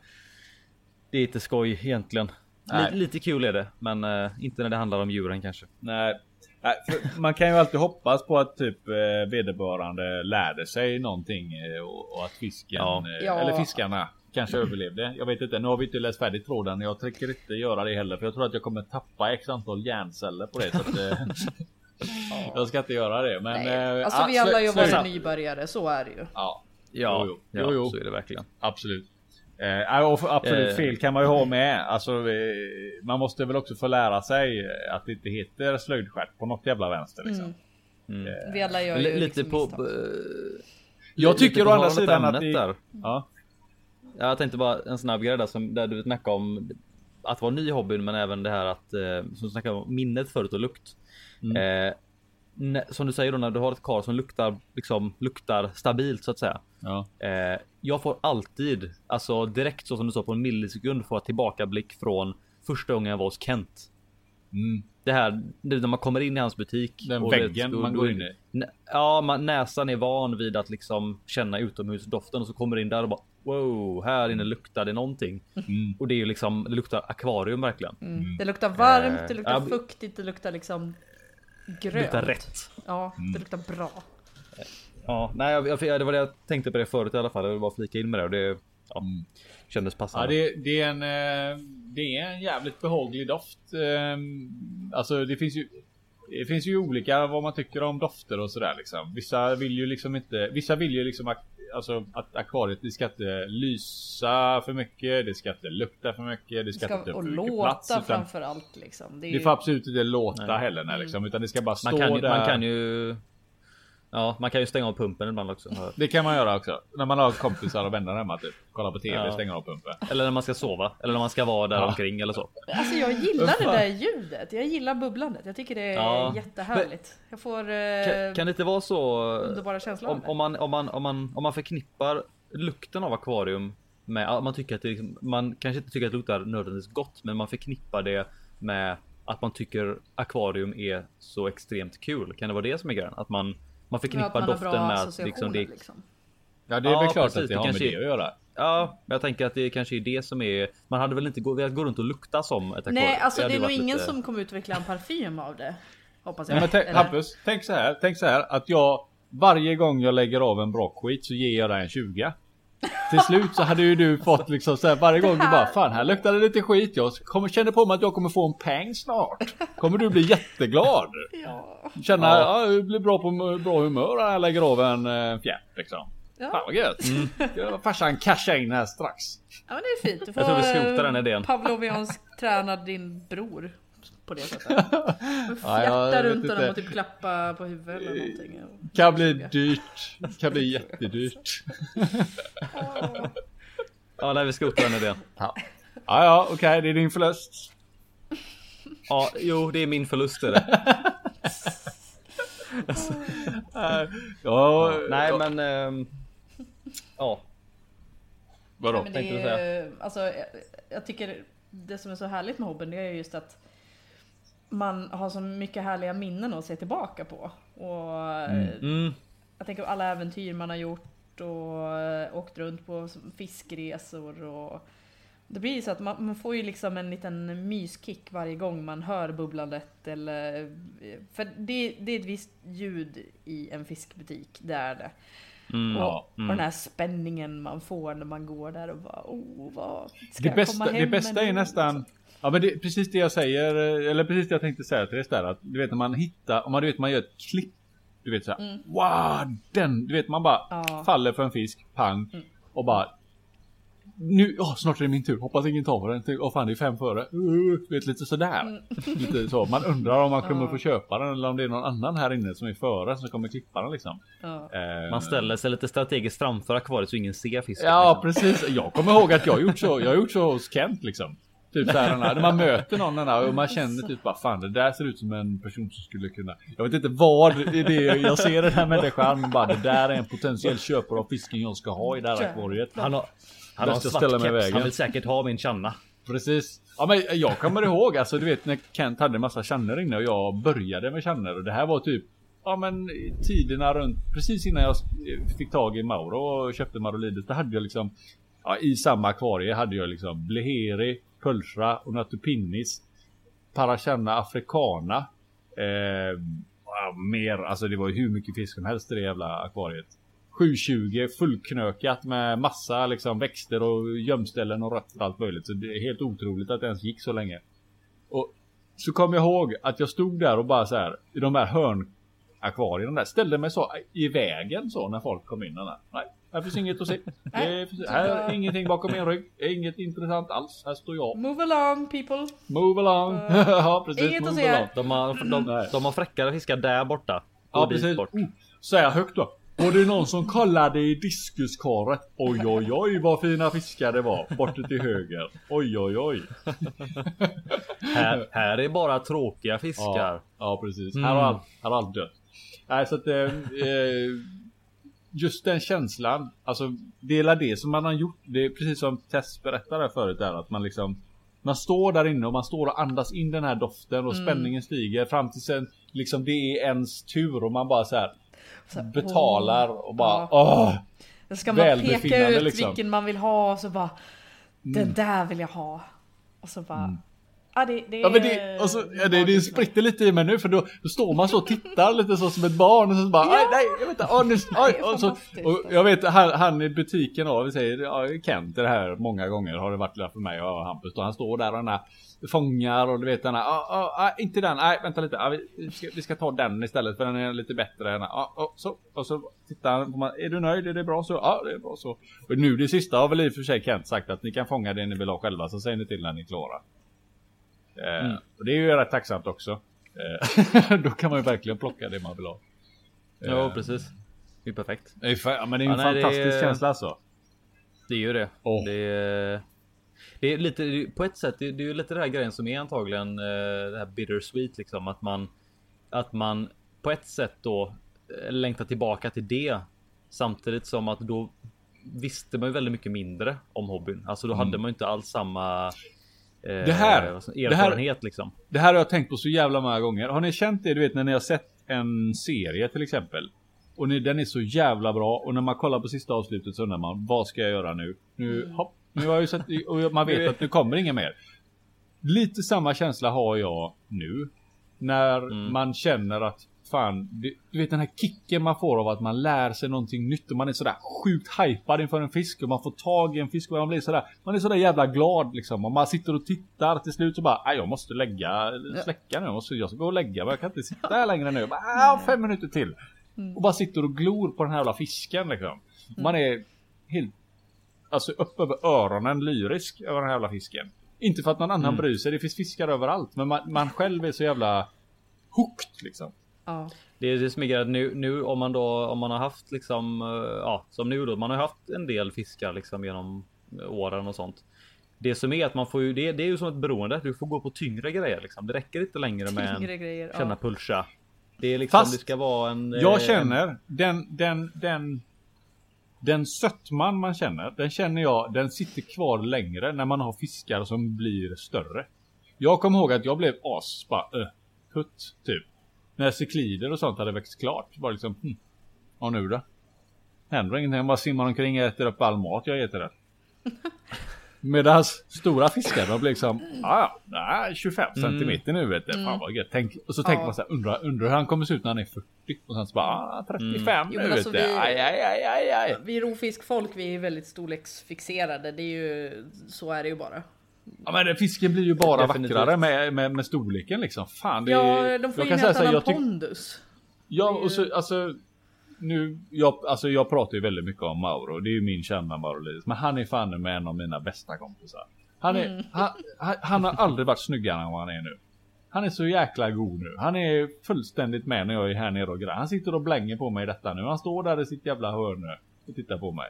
det är inte skoj egentligen. Nej. Lite, lite kul är det, men eh, inte när det handlar om djuren kanske. Nej. Nej, man kan ju alltid hoppas på att typ eh, vederbörande lärde sig någonting eh, och, och att fisken Ja. Ja. eller fiskarna kanske överlevde. Jag vet inte. Nu har vi inte läst färdigt tråden. Jag tänker inte göra det heller för jag tror att jag kommer tappa x antal hjärnceller på det. Så att, eh, [laughs] jag ska inte göra det. Men eh, Alltså ah, vi alla har ju varit nybörjare, så är det ju. Ja, Ja, Jo, jo. ja Jo, jo. så är det verkligen. absolut. Eh, och absolut Eh. fel kan man ju ha med. Alltså, eh, man måste väl också få lära sig att det inte heter slöjdstjärt på något jävla vänster. Liksom. Mm. Vi alla gör L- ju lite liksom på... Jag tycker å andra sidan att ämnet det... där. Ja. Jag tänkte bara en snabb grej där som där du snackade om att vara ny i hobbyn, men även det här att eh, som snackade om minnet förut och lukt. Mm. Eh, som du säger då när du har ett kar som luktar liksom luktar stabilt så att säga. Ja. Eh, jag får alltid, alltså direkt så som du sa på en millisekund får jag tillbakablick från första gången jag var hos Kent. Mm. Det här när man kommer in i hans butik. Den väggen det- man går in i. Ja, man, näsan är van vid att liksom känna utomhusdoften och så kommer in där och bara wow, här inne luktar det någonting. Mm. Och det är ju liksom, det luktar akvarium verkligen. Mm. Det luktar varmt, det Eh, luktar ja, fuktigt, det luktar liksom Det grönt. luktar rätt. Ja, Mm. det luktar bra. Ja, nej, jag, jag, det var det jag tänkte på det förut i alla fall. Jag vill bara flika in med det och det ja, Mm. kändes Ja, passande. det, det, är en, eh, det är en jävligt behaglig doft. Ehm, Alltså det finns ju det finns ju olika vad man tycker om dofter och sådär liksom. Vissa vill ju liksom inte, vissa vill ju liksom alltså att akvariet det ska inte lysa för mycket, det ska inte lukta för mycket, det Det ska, ska, inte ta och för mycket låta plats. Utan framför allt liksom. Det är det ju, får absolut inte låta Nej. heller nej, liksom, utan det ska bara stå man, kan ju, där. man kan ju Ja, man kan ju stänga av pumpen ibland också. Det kan man göra också. När man har kompisar och vänner hemma typ. Kolla på TV, Ja. stänga av pumpen. Eller när man ska sova. Eller när man ska vara där Ja. omkring eller så. Alltså jag gillar det där ljudet. Jag gillar bubblandet. Jag tycker det är Ja. jättehärligt. Jag får eh, Kan, kan det inte vara så underbara känslor om, om, man, om, man, om, man, om man förknippar lukten av akvarium med man tycker att det liksom, man kanske inte tycker att det luktar nödvändigtvis gott, men man förknippar det med att man tycker akvarium är så extremt kul. Kan det vara det som är grejen? Att man, man Ja, förknippar man doften med att liksom det, liksom. Ja det är Ja, väl klart precis, att det det har med kanske- det att göra. Ja, men jag tänker att det kanske är det som är. Man hade väl inte gå, velat gå runt och lukta som ett akvarium. Nej, alltså det, hade är nog varit ingen lite- som kommer utveckla en parfym av det. Hoppas jag. Nej, men tänk, Eller- Hampus, tänk så här. Tänk så här att jag varje gång jag lägger av en bra skit så ger jag dig en 20. Till slut så hade ju du fått liksom så här varje gång du bara fan här luktar det lite skit. Jag kommer känna på mig att jag kommer få en pang snart. Kommer du bli jätteglad. Ja. Känna Ja. ja. blir bra på bra humör när jag lägger av en eh, fjärt liksom. Fan Ja. vad gött. Mm. Farsan casha in här strax. ja, men det är fint. Du får Jag tror vi skrotar den idén. Pavloviansk träna din bror på det sättet. [laughs] Ja, jag Fjärta runt honom och typ klappa på huvudet eller någonting. Kan bli dyrt. Kan bli [laughs] jättedyrt. [laughs] Ja, nej, vi skrotar den idén. Ja, ja, ja okej, det är din förlust. Ja, jo, det är min förlust är det. Eh, Ja, Nej, ja, men... ehm, ja, vadå? Men tänkte det du är, alltså, jag, jag tycker det som är så härligt med hobbyn det är just att man har så mycket härliga minnen att se tillbaka på. Och eh, mm, jag tänker på alla äventyr man har gjort och eh, åkt runt på fiskresor och det blir så att man, man får ju liksom en liten myskick varje gång man hör bubblandet eller för det, det är ett visst ljud i en fiskbutik, det är det. mm, Och, Ja, och den här spänningen man får när man går där och bara oh vad ska Det jag bästa, komma hem det bästa är nu?" nästan Ja men det är precis det jag säger Eller precis det jag tänkte säga till dig där att Du vet när man hittar Om man du vet man gör ett klipp Du vet såhär Wow den Du vet man bara Mm. Ja. Faller för en fisk Pang Mm. Och bara nu, åh, snart är det min tur, hoppas ingen tar den. Åh fan det är fem före. Uh, vet lite sådär. Mm. [laughs] Lite så. Man undrar om man [laughs] kommer Ja. få köpa den eller om det är någon annan här inne som är före som kommer klippa den liksom. Ja. Eh, man ställer sig lite strategiskt framför akvariet så ingen ser fisken. Ja liksom. precis. Jag kommer ihåg att jag har gjort så. Jag har gjort så hos Kent liksom. Typ den här, när man möter någon den här, och man känner typ bara fan det där ser ut som en person som skulle kunna. Jag vet inte vad det är det jag ser den här människan men bara det där är en potentiell köpare av fisken jag ska ha i det här akvariet. Han har, han har en svart ställa mig i keps. vägen. Han vill säkert ha min channa. Precis. Ja men jag kommer ihåg alltså du vet när Kent hade en massa känner inne och jag började med känner och det här var typ Ja men tiderna runt precis innan jag fick tag i Mauro och köpte Marolides då hade jag liksom ja, I samma akvarie hade jag liksom Bleheri, Pulsra och Natupinnis Parachanna Africana eh, Mer, alltså det var ju hur mycket fisk som helst i det jävla akvariet 720 fullknökat med massa liksom växter och gömställen och rötter och allt möjligt. Så det är helt otroligt att det ens gick så länge. Och så kom jag ihåg att jag stod där och bara så här i de här hörnakvarierna där ställde mig så i vägen så när folk kom in. Nej, här finns inget att se. Det är, här är ingenting bakom min rygg. Inget intressant alls. Här står jag. Move along people. Move along. [laughs] ja precis. Inget att se. De har, de, de har fräckare fiskar där borta. Gå Ja precis. bort. Oh, Säga högt då. Var det någon som kollade i diskuskaret? Oj oj oj vad fina fiskar det var. Borta till höger. Oj oj oj. [laughs] Här, här är bara tråkiga fiskar. Ja, ja precis. Mm. Här har allt, här har allt dött. Nej så att eh, eh, Just den känslan. Alltså det är det som man har gjort. Det är precis som Tess berättade förut där att man liksom man står där inne och man står och andas in den här doften och Mm. spänningen stiger fram till sen liksom det är ens tur och man bara så här Så betalar åh. och bara Ja. åh. Då ska man peka ut liksom. vilken man vill ha och så bara Den Mm. där vill jag ha. Och så bara Ja det, det Ja men det, och så, ja, det, det spritter lite i mig nu för då, då står man så och tittar lite så som ett barn och så bara Ja. nej jag vet inte, åh, nu, [laughs] aj, och, så, och alltså. jag vet han, han i butiken då, vi säger ja, Kent det här många gånger har det varit för mig och Hampus och han står där och den här fångar och du vet den här, ah, ah, ah, inte den, nej vänta lite, vi, ska, vi ska ta den istället för den är lite bättre än ah, så, och så tittar han på mig, är du nöjd, är det bra så? Ja det är bra så. Och nu det sista har väl i och för sig Kent sagt att ni kan fånga det ni vill ha själva så säger ni till när ni är klara. Eh, Mm. Och det är ju rätt tacksamt också. Eh, [laughs] Då kan man ju verkligen plocka det man vill ha. Ja, Eh, precis. Det är perfekt. Det är, ja, men det är en Ja, nej, fantastisk är- känsla alltså. Det är ju det. Åh. Det, är, det är lite på ett sätt. Det är, det är lite den här grejen som är antagligen eh, det här bittersweet liksom att man att man på ett sätt då längtar tillbaka till det samtidigt som att då visste man ju väldigt mycket mindre om hobbyn. Alltså då Mm. hade man ju inte alls samma Det här- ska- det här- erfarenhet liksom. Det här har jag tänkt på så jävla många gånger. Har ni känt det du vet när ni har sett en serie till exempel? Och ni, den är så jävla bra och när man kollar på sista avslutet så undrar man vad ska jag göra nu? Nu, hopp, nu har jag ju sett [laughs] och man vet att nu kommer inget mer. Lite samma känsla har jag nu. När Mm. man känner att fan, du, du vet den här kicken man får av att man lär sig någonting nytt och man är sådär sjukt hypad inför en fisk och man får tag i en fisk och man blir sådär, man är sådär jävla glad liksom och man sitter och tittar till slut så bara, jag måste lägga, släcka nu, jag, måste, jag ska gå och lägga mig, jag kan inte sitta här längre nu, bara, ah, fem minuter till. Och bara sitter och glor på den här jävla fisken liksom. Man är helt, alltså upp över öronen lyrisk över den här jävla fisken. Inte för att någon annan bryr sig, det finns fiskar överallt, men man, man själv är så jävla hooked liksom. Ja. Det är det som är grejen nu, nu om man då om man har haft liksom eh, ja som nu då man har haft en del fiskar liksom genom åren och sånt. Det som är att man får ju det, det är ju som ett beroende. Du får gå på tyngre grejer liksom. Det räcker inte längre med Tyngre en grejer. känna Ja. pulsa. Det är liksom Fast det ska vara en. eh, Jag känner den, den, den, den sötman man känner, den känner jag, den sitter kvar längre när man har fiskar som blir större. Jag kommer ihåg att jag blev as, bara, uh, hutt, typ. När ciklider och sånt hade växt klart. Bara liksom, hm, och nu då? Händer ingenting, jag bara simmar omkring och äter upp all mat jag äter där. [laughs] Medan stora fiskar de blir liksom, ah, nej, 25 centimeter nu vet du. Fan vad gött. Tänk, och så tänker Ja. man så här, undrar, undrar hur han kommer se ut när han är 40. Och sen så bara, ah, 35 Jo, nu alltså vet du. vi- Aj, aj, aj, aj, aj. Vi rovfiskfolk, vi är väldigt storleksfixerade. Det är ju, så är det ju bara. Ja men fisken blir ju bara Definitivt. vackrare med, med, med storleken liksom. Fan det Ja, de får jag ju kan en säga helt annan pondus. Ja och så alltså nu, jag, alltså jag pratar ju väldigt mycket om Mauro. Det är ju min kända Mauro Lidis. Men han är fan med en av mina bästa kompisar. Han, är, Mm. han, han, han har aldrig varit snyggare än vad han är nu. Han är så jäkla god nu. Han är fullständigt med när jag är här nere och grejer. Han sitter och blänger på mig i detta nu. Han står där i sitt jävla hörn nu och tittar på mig.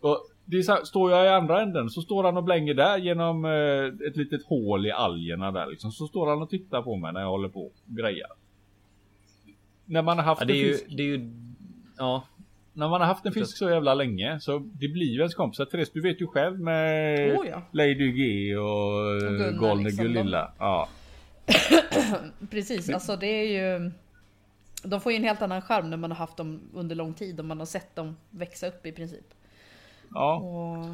Och det här, står jag i andra änden så står han och blänger där genom eh, ett litet hål i algerna där liksom. Så står han och tittar på mig när jag håller på och grejar. När man har haft Ja, det är en ju, fisk, det är ju. Ja, när man har haft en fisk så jävla länge så det blir ju ens kompisar. Therese du vet ju själv med Oh, ja. Lady G och, Och Gunnar, Golden liksom, Gulilla. Ja. [coughs] Precis, alltså det är ju... De får ju en helt annan charm när man har haft dem under lång tid och man har sett dem växa upp i princip. Ja. Och,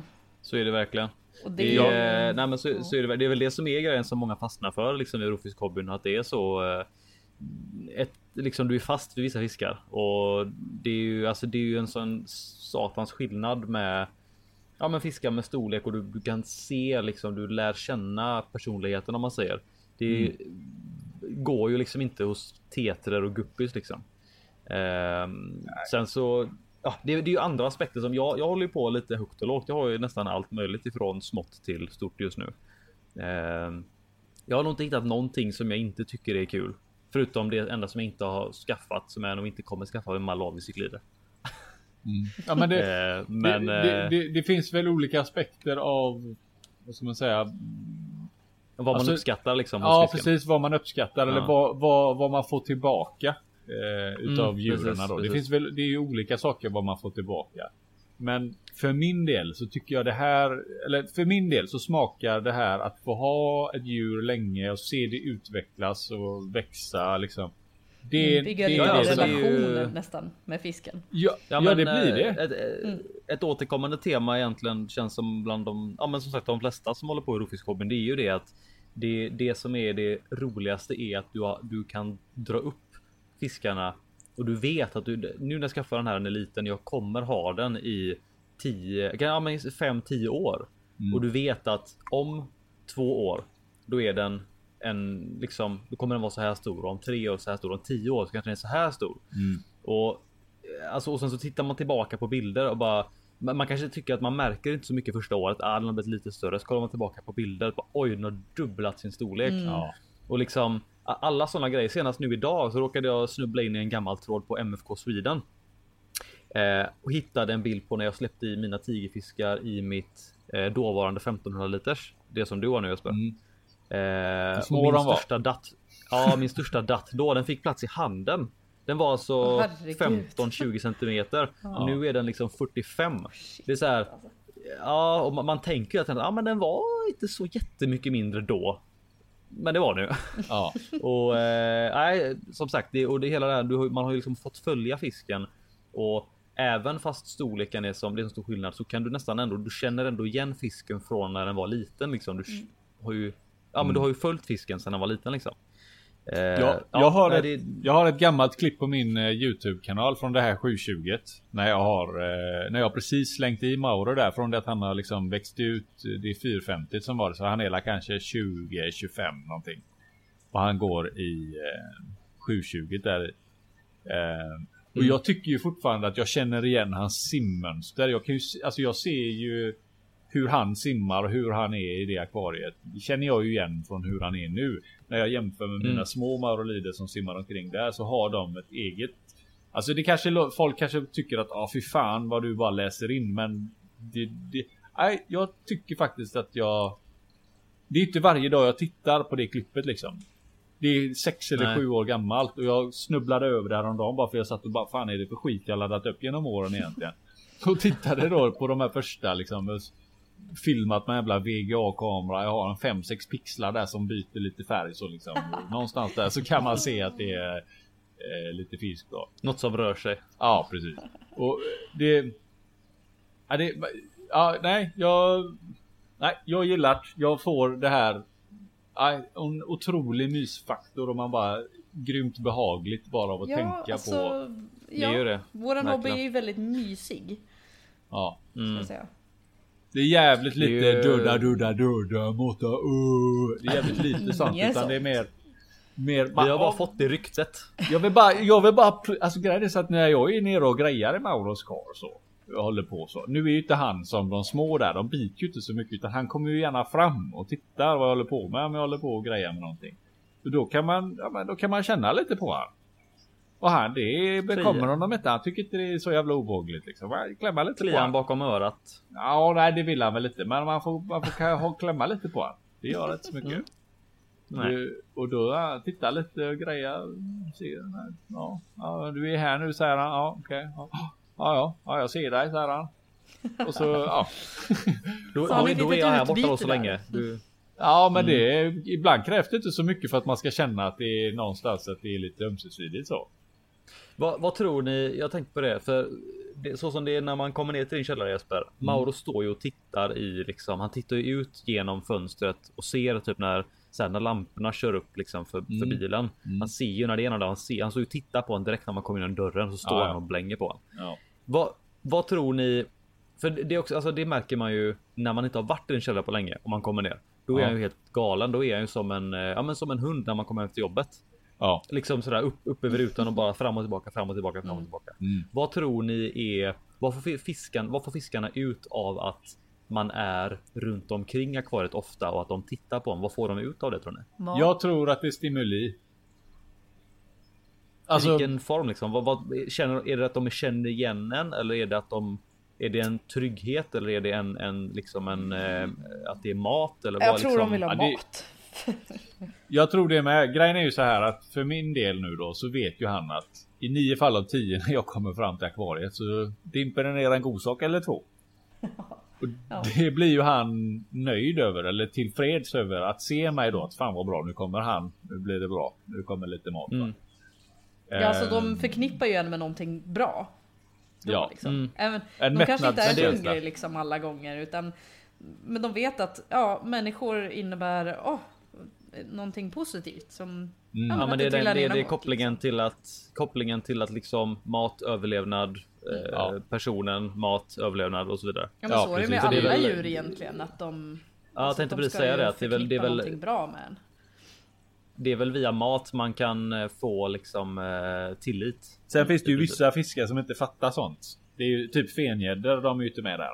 så är det verkligen. och det Det är nej, men så, så är det, väl- det är väl det som är grejen som många fastnar för liksom i rovfiskhobbyn. Att det är så. eh, Ett, liksom du är fast vid vissa fiskar och det är ju alltså det är ju en sån satans skillnad med Ja men fiskar med storlek och du, du kan se liksom du lär känna personligheten om man säger. Det går ju liksom inte hos tetrer och guppis liksom. Ehm, sen så Ja, det, är- det är ju andra aspekter som jag, jag håller på lite högt och lågt. Jag har ju nästan allt möjligt ifrån smått till stort just nu. Ehm, jag har nog inte hittat någonting som jag inte tycker är kul. Förutom det enda som jag inte har skaffat som jag nog inte kommer skaffa med Malawi-cyklider. ja men det, Ehm, men det, det, eh, det, det finns väl olika aspekter av vad ska man säga? vad man alltså- uppskattar liksom. Ja precis vad man uppskattar eller Ja. vad, vad, vad man får tillbaka eh, utav Mm, djuren precis, då. Det precis. finns väl, det är ju olika saker vad man får tillbaka. Men för min del så tycker jag det här, eller för min del så smakar det här att få ha ett djur länge och se det utvecklas och växa liksom. Det, Bygga det, lite ja, det, det är ju- relationer nästan med fisken. ja, ja, men, det blir det. eh, Ett, eh, ett återkommande tema egentligen känns som bland de, ja men som sagt de flesta som håller på i rovfiskhobbyn. Det är ju det att det, det som är det roligaste är att du, har, du kan dra upp fiskarna och du vet att du nu när jag skaffar den här den är liten. Jag kommer ha den i 10, ja men 5-10 år Mm. och du vet att om två år då är den en liksom, då kommer den vara så här stor och om tre år så här stor. Om tio år så kanske den är så här stor. Mm. Och eh, alltså och sen så tittar man tillbaka på bilder och bara man kanske tycker att man märker inte så mycket första året. Ah, den har blivit lite större. Så kollar man tillbaka på bilder. och Bara, Oj, den har dubblat sin storlek. Ja. Och liksom alla sådana grejer. Senast nu idag så råkade jag snubbla in i en gammal tråd på MFK Sweden. Eh, och hittade en bild på när jag släppte i mina tigerfiskar i mitt eh, dåvarande 1500 liters. Det som du har nu Jesper. Mm. Eh, och min största datt. Ja, min största datt då. Den fick plats i handen. Den var alltså herregud. 15-20 centimeter. Och nu är den liksom 45. Det är så här. Ja, och man, man tänker ju att den, ja, men den var inte så jättemycket mindre då. Men det var nu. [laughs] Ja. Och eh, nej, som sagt, det, och det hela det här, du, man har ju liksom fått följa fisken och även fast storleken är som det är en stor skillnad så kan du nästan ändå. Du känner ändå igen fisken från när den var liten liksom. Du har ju, ja, men du har ju följt fisken sedan den var liten liksom. Eh, Jag, jag, har nej, ett, det- jag har ett gammalt klipp på min eh, YouTube-kanal från det här 720 När jag har eh, När jag precis slängt i Mauro där från det att han har liksom växt ut Det är 450 som var det så han är kanske 20-25 någonting. Och han går i eh, 720 där. Och Mm. jag tycker ju fortfarande att jag känner igen hans simmönster. Jag kan ju alltså jag ser ju hur han simmar och hur han är i det akvariet. Det känner jag ju igen från hur han är nu. När jag jämför med mina Mm. små maurolider som simmar omkring där så har de ett eget. Alltså det kanske folk kanske tycker att ah fy fan vad du bara läser in men det, det, nej, jag tycker faktiskt att jag. Det är inte varje dag jag tittar på det klippet liksom. Det är sex eller Nej. sju år gammalt och jag snubblade över det häromdagen bara för jag satt och bara fan är det för skit jag laddat upp genom åren egentligen. [laughs] Och tittade då på de här första liksom filmat med en jävla VGA-kamera. Jag har en 5-6 pixlar där som byter lite färg så liksom. [laughs] Någonstans där så kan man se att det är eh, lite fisk då. Något som rör sig. Ja, precis. Och det... Ja, det... Ja, nej, jag... Nej, jag gillar. Jag får det här... Ja, en otrolig mysfaktor och man bara... Grymt behagligt bara av att tänka på. alltså, Ja, Det är ju det. Våran hobby är ju väldigt mysig. Ja. Ska Mm. jag säga. Det är jävligt Det lite ju- döda, döda, döda, måtta, uh. Det är jävligt lite sånt. Inget [laughs] Utan sånt. det är mer... Mer... Vi har bara fått det ryktet. Jag vill bara, jag vill bara, alltså grejen är så att när jag är nere och grejar i Mauros kar så. Jag håller på så. Nu är ju inte han som de små där, de biter ju inte så mycket utan han kommer ju gärna fram och tittar vad jag håller på med om jag håller på och grejar med någonting. Och då kan man, ja men då kan man känna lite på han. Och han, det bekommer honom inte. Han tycker inte det är så jävla obehagligt liksom. Klämma lite på Kliar han han. bakom örat. Ja, nej det vill han väl inte. Men man får, man får klämma lite på han. Det gör inte så mycket. Mm. Du, och då ja, titta lite och greja. Se den här. Ja, ja, du är här nu säger han. Ja, okej. Ja, ja, ja, ja, jag ser dig säger han. Och så [laughs] ja. Då, Så har då, då är jag här borta då så länge. Du, Ja, men det är, ibland krävs det inte så mycket för att man ska känna att det är någonstans att det är lite ömsesidigt så. Vad, vad tror ni? Jag tänkte på det för det, så som det är när man kommer ner till din källare Jesper. Mauro står ju och tittar i liksom. Han tittar ju ut genom fönstret och ser typ när här, när lamporna kör upp liksom för, för Mm. bilen. Mm. Han ser ju när det är någon där. Han ser. Han står ju och tittar på honom direkt när man kommer in genom dörren så står ja. han och blänger på honom. Ja. Vad, vad tror ni? För det är också, alltså det märker man ju när man inte har varit i en källare på länge och man kommer ner. Då är Ja. han ju helt galen. Då är han ju som en, eh, ja, men som en hund när man kommer hem till jobbet. Ja. Liksom sådär upp, upp över rutan och bara fram och tillbaka, fram och tillbaka, fram och Mm. tillbaka. Mm. Vad tror ni är? Vad får, fi- fiskan, vad får fiskarna ut av att man är runt omkring akvariet ofta och att de tittar på en? Vad får de ut av det tror ni? Mat. Jag tror att det är stimuli. I Alltså, vilken form liksom? Vad, vad, känner, är det att de känner igen en eller är det att de är det en trygghet eller är det en, en liksom en eh, att det är mat eller jag vad tror liksom? de vill ha Ja, det- mat. Jag tror det med. Grejen är ju så här att för min del nu då så vet ju han att i nio fall av tio när jag kommer fram till akvariet så dimper det ner en god sak eller två. Och [laughs] det blir ju han nöjd över eller tillfreds över att se mig då att fan vad bra nu kommer han. Nu blir det bra. Nu kommer lite mat. Mm. Ja, alltså de förknippar ju en med någonting bra. Då, Ja. liksom. Mm. Även, En de kanske inte är hungriga liksom alla gånger utan Men de vet att ja, människor innebär åh, någonting positivt som Mm. Ja, Ja, men det det är, den, trillar det, det är kopplingen liksom. till att kopplingen till att liksom mat, överlevnad, eh, Ja. personen, mat, överlevnad och så vidare. Ja men Ja, så är det med alla väl- djur egentligen att de Ja, jag alltså, tänkte precis säga det, att det är väl- det är väl- någonting bra med en. Det är väl via mat man kan eh, få liksom eh, tillit. Sen finns det ju vissa fiskar som inte fattar sånt. Det är ju typ fengäddor, de är ju inte med där.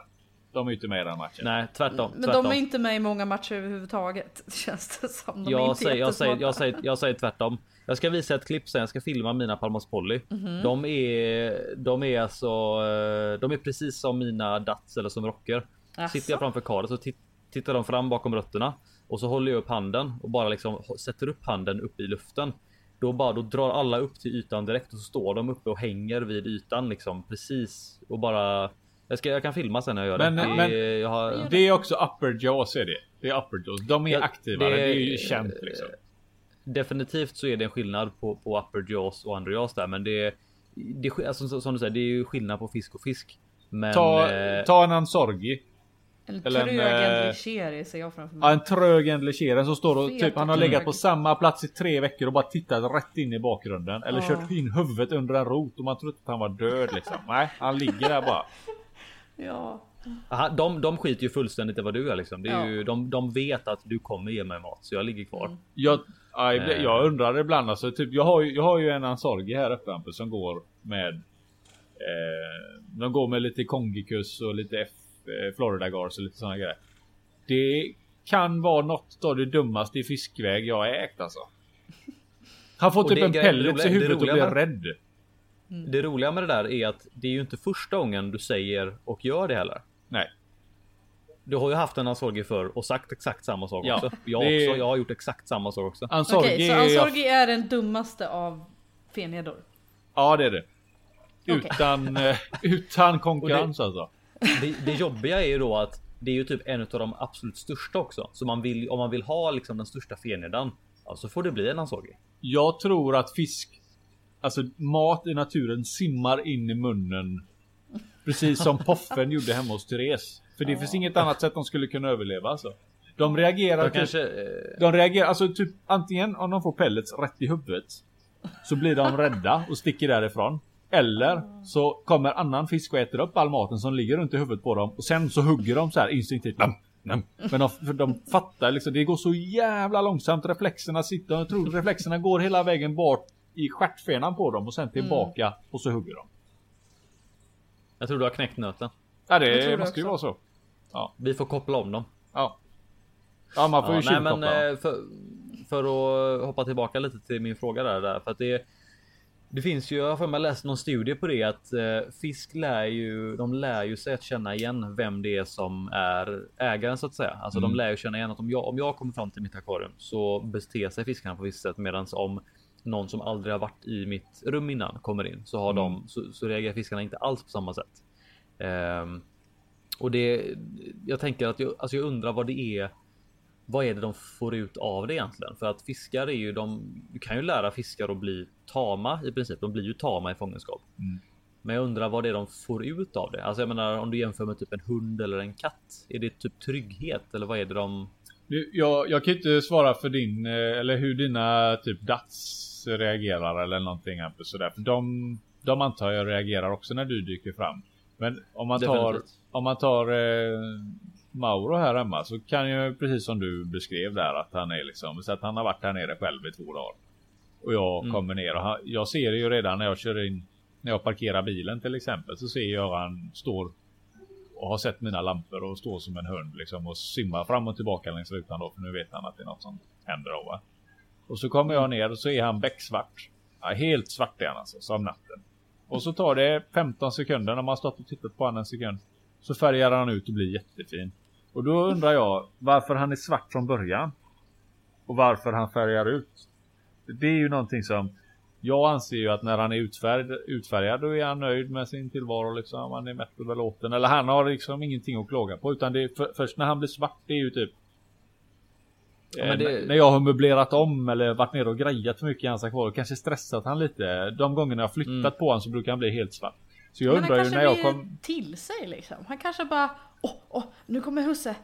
De är inte med i den matchen. Nej, tvärtom. Men tvärtom. de är inte med i många matcher överhuvudtaget. [laughs] Känns det som. De jag, inte säger, jag, säger, jag, säger, jag säger tvärtom. Jag ska visa ett klipp sen. Jag ska filma mina Palmas Polly. Mhm. De är, de är alltså, eh, de är precis som mina Dats eller som Rocker. Asså? Sitter jag framför karet så tit- tittar de fram bakom rötterna och så håller jag upp handen och bara liksom sätter upp handen upp i luften. Då bara då drar alla upp till ytan direkt och så står de uppe och hänger vid ytan liksom precis och bara. Jag, ska, jag kan filma sen när jag gör Men- det. men- är- jag har, Det är också upper jaws är det. Det är upper jaws. De är Ja, aktivare. det- Det, är ju känt liksom. Definitivt så är det en skillnad på, på upper jaws och under jaws där, men det, det är alltså, som du säger, det är ju skillnad på fisk och fisk. Men Ta, eh, ta en ansorgi. En Eller en, trög eh, negligere ser jag framför Ja, mig. en trög negligere som står och Fet typ han har legat på samma plats i tre veckor och bara tittat rätt in i bakgrunden. Eller Ja. kört in huvudet under en rot och man trodde att han var död liksom. Nej, han ligger där bara. Ja. Aha, de, de skiter ju fullständigt i vad du är liksom. Det är Ja. ju, de, de vet att du kommer ge mig mat så jag ligger kvar. Mm. Jag, ja, jag, Eh. jag undrar ibland alltså, typ, jag, har ju, jag har ju en Ansorgi här uppe Hampus, som går med eh, De går med lite Kongikus och lite F, eh, Florida Gars och lite sådana grejer. Det kan vara något av det dummaste i fiskväg jag har ägt alltså. Han får Och typ en grej- pellets i huvudet och blir roliga rädd. Det roliga med det där är att det är ju inte första gången du säger och gör det heller. Nej. Du har ju haft en Ansorgi förr och sagt exakt samma sak Ja, också. Jag, det- också. jag har gjort exakt samma sak också. Ansorgi Okej, så är jag Ansorgi är den dummaste av fenedor. Ja det är det. Utan, eh, [laughs] utan konkurrens alltså. Det, det jobbiga är ju då att det är ju typ en av de absolut största också. Så man vill, om man vill ha liksom den största feneden, ja, så får det bli en Ansorgi. Jag tror att fisk, alltså mat i naturen simmar in i munnen. Precis som [laughs] poffen gjorde hemma hos Therese. För det finns inget annat sätt de skulle kunna överleva alltså. De reagerar De typ, kanske... eh, de reagerar, alltså typ antingen om de får pellets rätt i huvudet. Så blir de rädda och sticker därifrån. Eller så kommer annan fisk och äter upp all maten som ligger runt i huvudet på dem. Och sen så hugger de så här instinktivt. Nam, nam. Men de, de fattar liksom, det går så jävla långsamt. Reflexerna sitter, jag tror reflexerna går hela vägen bort i stjärtfenan på dem och sen tillbaka och så hugger de. Jag tror du har knäckt nöten. Ja det måste ju vara så. Vi får koppla om dem. Ja. Ja man får Ja, ju nej, men eh, för, för att hoppa tillbaka lite till min fråga där, där för att det det finns ju, jag har mig läst någon studie på det att eh, fisk lär ju, de lär ju sig att känna igen vem det är som är ägaren så att säga. Alltså Mm. de lär ju känna igen att om jag, om jag kommer fram till mitt akvarium så beter sig fiskarna på visst sätt medan om någon som aldrig har varit i mitt rum innan kommer in så har Mm. de så, så reagerar fiskarna inte alls på samma sätt. Ehm, och det, jag tänker att jag, alltså jag undrar vad det är. Vad är det de får ut av det egentligen? För att fiskar är ju de. Du kan ju lära fiskar att bli tama i princip. De blir ju tama i fångenskap. Mm. Men jag undrar vad det är de får ut av det. Alltså jag menar om du jämför med typ en hund eller en katt. Är det typ trygghet eller vad är det de? Jag, jag kan inte svara för din, eh, eller hur dina typ DATS reagerar eller någonting Hampus sådär. För de, de antar jag reagerar också när du dyker fram. Men om man tar, Definitivt. om man tar eh, Mauro här hemma så kan ju precis som du beskrev där att han är liksom så att han har varit här nere själv i två dagar. Och jag Mm. kommer ner och han, jag ser det ju redan när jag kör in när jag parkerar bilen till exempel så ser jag han står och har sett mina lampor och står som en hund liksom och simmar fram och tillbaka längs rutan då för nu vet han att det är något som händer då va. Och så kommer jag ner och så är han becksvart. Ja, helt svart är han alltså, som natten. Och så tar det 15 sekunder när man stått och tittat på honom en sekund. Så färgar han ut och blir jättefin. Och då undrar jag varför han är svart från början. Och varför han färgar ut. Det är ju någonting som jag anser ju att när han är utfärgad, utfärgad då är han nöjd med sin tillvaro liksom. Han är mätt och belåten. Eller han har liksom ingenting att klaga på. Utan det är för, först när han blir svart det är ju typ Ja, men eh, det- När jag har möblerat om eller varit nere och grejat för mycket i hans akvarium. Kanske stressat han lite. De gångerna jag flyttat Mm. på honom så brukar han bli helt svart. Så jag Men han undrar ju när jag kom... till sig liksom. Han kanske bara, åh, åh, nu kommer husse.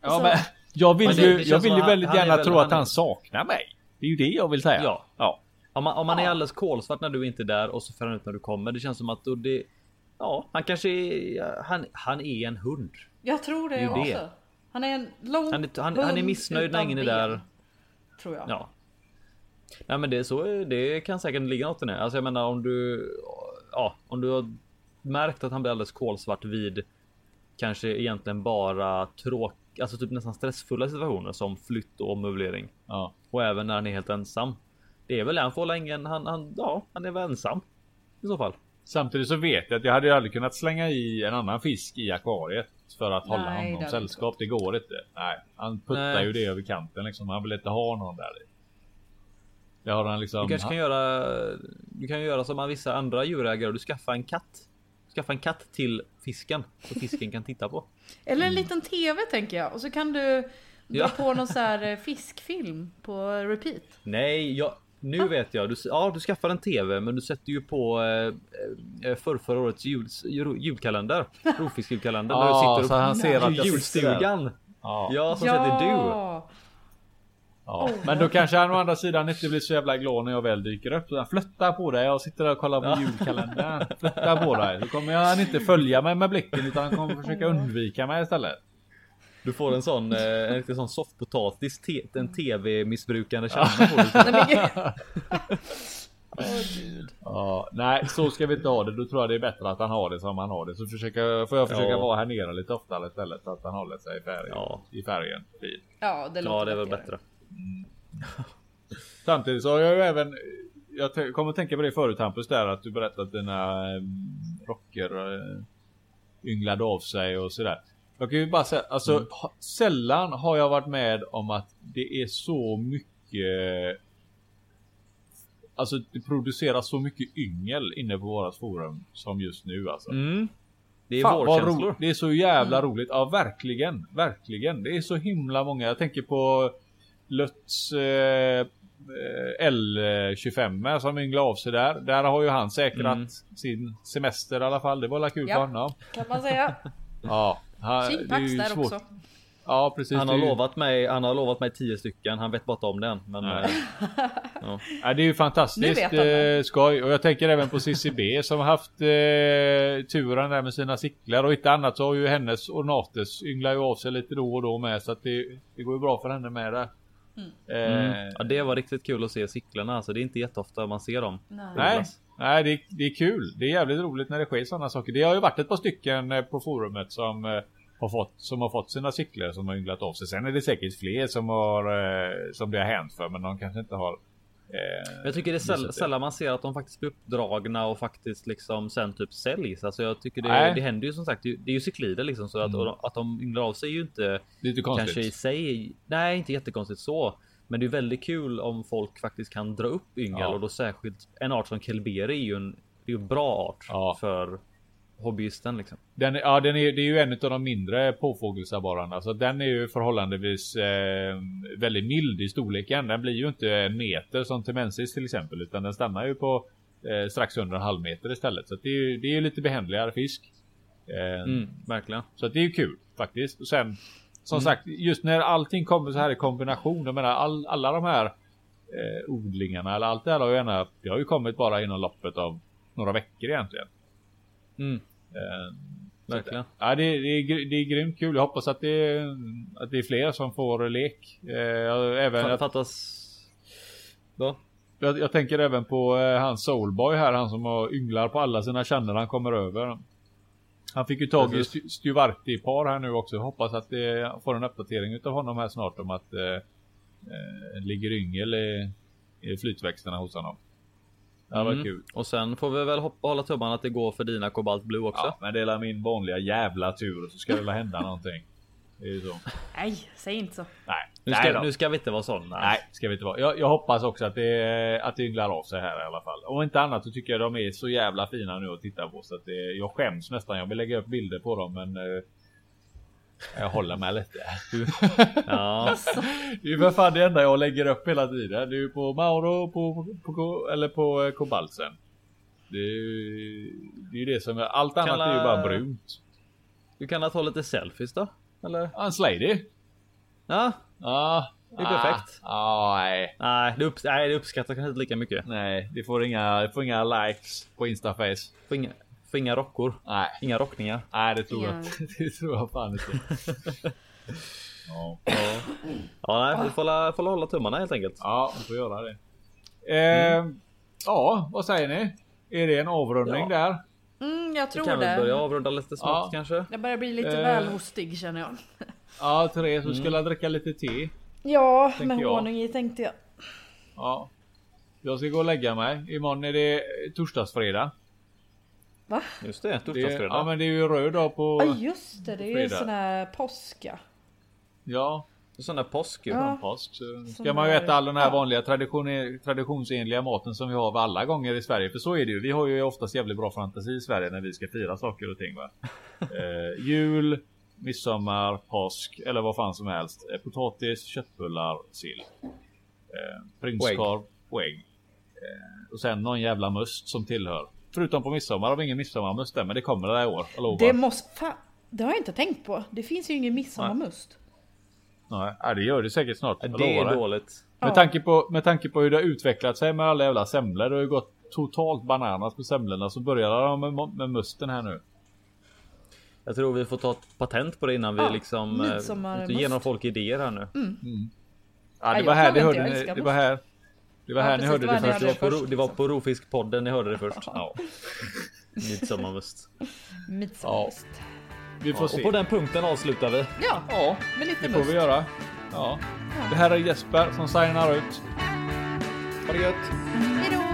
Ja, Så- men jag vill Men det- ju, det jag vill ju han- väldigt han är gärna väl- tro han att han är- saknar mig. Det är ju det jag vill säga. Ja. ja. Om man, om man är Ja. alldeles kolsvart när du inte är där och så färgar han ut när du kommer. Det känns som att då det. Ja, han kanske är. Han, han är en hund. Jag tror det, Det är också. det. Han är en lång Han är, han, han är missnöjd när ingen är där. Tror jag. Ja. Nej men det är så. Det kan säkert ligga något i det. Alltså jag menar om du. Ja, om du har märkt att han blir alldeles kolsvart vid. Kanske egentligen bara tråk. Alltså typ nästan stressfulla situationer som flytt och ommöblering. ja. Och även när han är helt ensam. Det är väl han får länge. Han, han, ja, han är väl ensam. I så fall. Samtidigt så vet jag att jag hade aldrig kunnat slänga i en annan fisk i akvariet. För att hålla Nej, honom sällskap. Det går inte. Nej, han puttar Nej. ju det över kanten liksom. Han vill inte ha någon där. Det har han liksom. Du kanske kan göra. Du kan göra som vissa andra djurägare. Du skaffar en katt. Skaffa en katt till fisken så fisken kan titta på. [laughs] Eller en liten TV tänker jag. Och så kan du dra Ja. på någon så här eh, fiskfilm på repeat. Nej, jag, Nu vet jag. Du, ja, du skaffar en TV, men du sätter ju på eh, eh, för förra årets jul, jul, julkalender. [laughs] Rovfisk julkalender. Ja, du sitter så han ser att julstugan. Ja. Ja, som sätter du. Ja! Ja. Men då kanske han å andra sidan inte blir så jävla glad när jag väl dyker upp. Han flyttar på dig. Jag sitter där och kollar på julkalendern. Flyttar på dig. Då kommer han inte följa mig med blicken utan han kommer försöka undvika mig istället. Du får en sån, eh, en riktig sån soffpotatis, te, en tv-missbrukande kärna på dig. Nej, men [laughs] gud. Ja, nej, så ska vi inte ha det. Då tror jag det är bättre att han har det som han har det. Så försöka, får jag försöka Ja. vara här nere lite oftare istället. Så att han håller sig i färgen. Ja. I färgen. Ja, det låter Ja, det är väl bättre. Samtidigt så har jag ju även Jag kommer tänka på det förut Hampus där att du berättade att dina eh, rocker eh, ynglade av sig och sådär. Jag kan ju bara säga alltså Mm. sällan har jag varit med om att det är så mycket Alltså det produceras så mycket yngel inne på vårat forum som just nu alltså. Mm. Det är Fan, vårkänslor. ro- Det är så jävla roligt. Ja, verkligen. Verkligen. Det är så himla många. Jag tänker på Lötts eh, L25 som ynglade av sig där. Där har ju han säkrat Mm. sin semester i alla fall. Det var väl kul Ja. för honom. Kan man säga. Ja. Han, det där svårt. också. Ja, precis. Han det har lovat mig, han har lovat mig 10 stycken. Han vet bara inte om den. Men Nej. eh, [laughs] Ja, det är ju fantastiskt det. eh, skoj. Och jag tänker även på Cissi B som har haft eh, turen där med sina cyklar. Och inte annat så har ju hennes Ornates ynglar ju av sig lite då och då med. Så att det, det går ju bra för henne med där. Eh, mm. ja, det var riktigt kul att se cyklarna. Alltså, det är inte jätteofta man ser dem. Nej. Nej, det, det är kul. Det är jävligt roligt när det sker sådana saker. Det har ju varit ett par stycken eh, på forumet som eh, har fått, som har fått sina cyklar som har ynglat av sig. Sen är det säkert fler som har eh, som det har hänt för men de kanske inte har eh, Jag tycker det är säll sällan man ser att de faktiskt blir uppdragna och faktiskt liksom sen typ säljs. Alltså jag tycker det, Nej. det händer ju som sagt. Det är ju cyklider liksom så att, Mm. att de ynglar av sig är ju inte Lite konstigt. kanske i sig. Nej, inte jättekonstigt så. Men det är väldigt kul om folk faktiskt kan dra upp yngel Ja. och då särskilt en art som Kelberi är ju en, det är en bra art Ja. för hobbyisten liksom. Den, ja, den är, det är ju en av de mindre påfågelsabborrarna. Så den är ju förhållandevis eh, väldigt mild i storleken. Den blir ju inte en meter som Temensis till exempel. Utan den stannar ju på eh, strax under en halv meter istället. Så det är ju det är lite behändligare fisk. Eh, Mm, verkligen. Så det är ju kul faktiskt. Och sen som sagt just när allting kommer så här i kombination. Jag menar all, alla de här eh, odlingarna eller allt det här har ju gärna. Det har ju kommit bara inom loppet av några veckor egentligen. Mm, Eh, verkligen. Ja, det, det, är, gr- det är grymt kul. Jag hoppas att det, att det är fler som får lek. Eh, även, Det jag, fattas. Då? jag, jag tänker även på eh, han Soulboy här. Han som har ynglar på alla sina känner han kommer över. Han fick ju tag i. Stu- Stuvarti par här nu också. Jag hoppas att det får en uppdatering utav honom här snart om att eh, eh, ligger yngel i, i flytväxterna hos honom. Det Mm. kul. Och sen får vi väl hoppa, hålla tummarna att det går för dina Cobalt Blue också. Ja, men det är min vanliga jävla tur och så ska det väl hända någonting. Det är ju så. Nej, säg inte så. Nej, Nu, ska, nu ska vi inte vara sådana. Nej, ska vi inte vara. Jag, jag hoppas också att det, att det ynglar av sig här i alla fall. Om inte annat så tycker jag de är så jävla fina nu att titta på så att det, jag skäms nästan. Jag vill lägga upp bilder på dem men eh, jag håller med lite. [laughs] Ja, Det är ju för fan det enda jag lägger upp hela tiden. Det är ju på Mauro på, på, på, eller på eh, Kobalsen. Det är ju det, är det som är, allt annat är ju bara brunt. du kan ta lite selfies då? Eller? Hans lady. Ja, Ja. Det är perfekt. Ja, nej. nej, det, upp, nej, det uppskattar kanske inte lika mycket. Nej, det får inga, det får inga likes på Instaface. Får inga, får inga rockor. Nej. Inga rockningar. Nej det tror jag Ja. inte. [laughs] Det tror jag fan inte. [laughs] ja. Ja, nej, vi får, får la hålla tummarna helt enkelt. ja, vi får göra det. Eh, Ja, vad säger ni? Är det en avrundning där? Mm, jag Vi tror kan väl det. börja avrunda lite smått Ja. kanske. Jag börjar bli lite Eh. väl hostig känner jag. Ja, Therese, du skulle dricka lite te. Ja, med jag. honung i tänkte jag. Ja. Jag ska gå och lägga mig. Imorgon är det torsdagsfredag. Va? Just det, torsdagsfredag. ja men det är ju röd dag på... Ja just det, det är ju fredag. sån här påska. Ja, Sån där påsk ju. Ja. påsk. Så ska man ju äta all den här ja. vanliga tradition, traditionsenliga maten som vi har alla gånger i Sverige. För så är det ju. Vi har ju oftast jävligt bra fantasi i Sverige när vi ska fira saker och ting. Va? [laughs] eh, jul, midsommar, påsk eller vad fan som helst. Eh, potatis, köttbullar, sill. Eh, prinskorv och ägg. Eh, och sen någon jävla must som tillhör. Förutom på midsommar har vi ingen midsommarmust där men det kommer det här år. Jag lovar. Det måste... Fan, det har jag inte tänkt på. Det finns ju ingen midsommarmust. Nej, ja, det gör det säkert snart. jag Det är dåligt. Med, Ja. tanke på, med tanke på hur det har utvecklat sig med alla jävla semlor. Det har ju gått totalt bananas med semlorna. Så börjar de med, med musten här nu. Jag tror vi får ta ett patent på det innan vi Ja, liksom eh, midsommarmust. ger några folk idéer här nu. Ja, det Ja, jag var här ni inte, hörde ni, det var här. Det var Ja, här ni precis, hörde det det ni först. Det var, på, först, det var liksom. på Rofiskpodden ni hörde det först. Ja. [laughs] Midsommarmust. Midsommarmust. Vi får Och se. på den punkten avslutar vi. Ja, Ja, med lite det får must. vi göra. Ja. Det här är Jesper som signar ut. Ha det gött! Hejdå!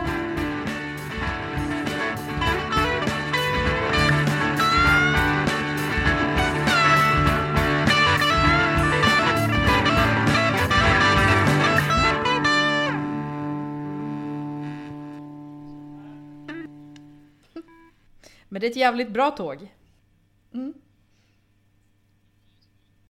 Men det är ett jävligt bra tåg. Mm.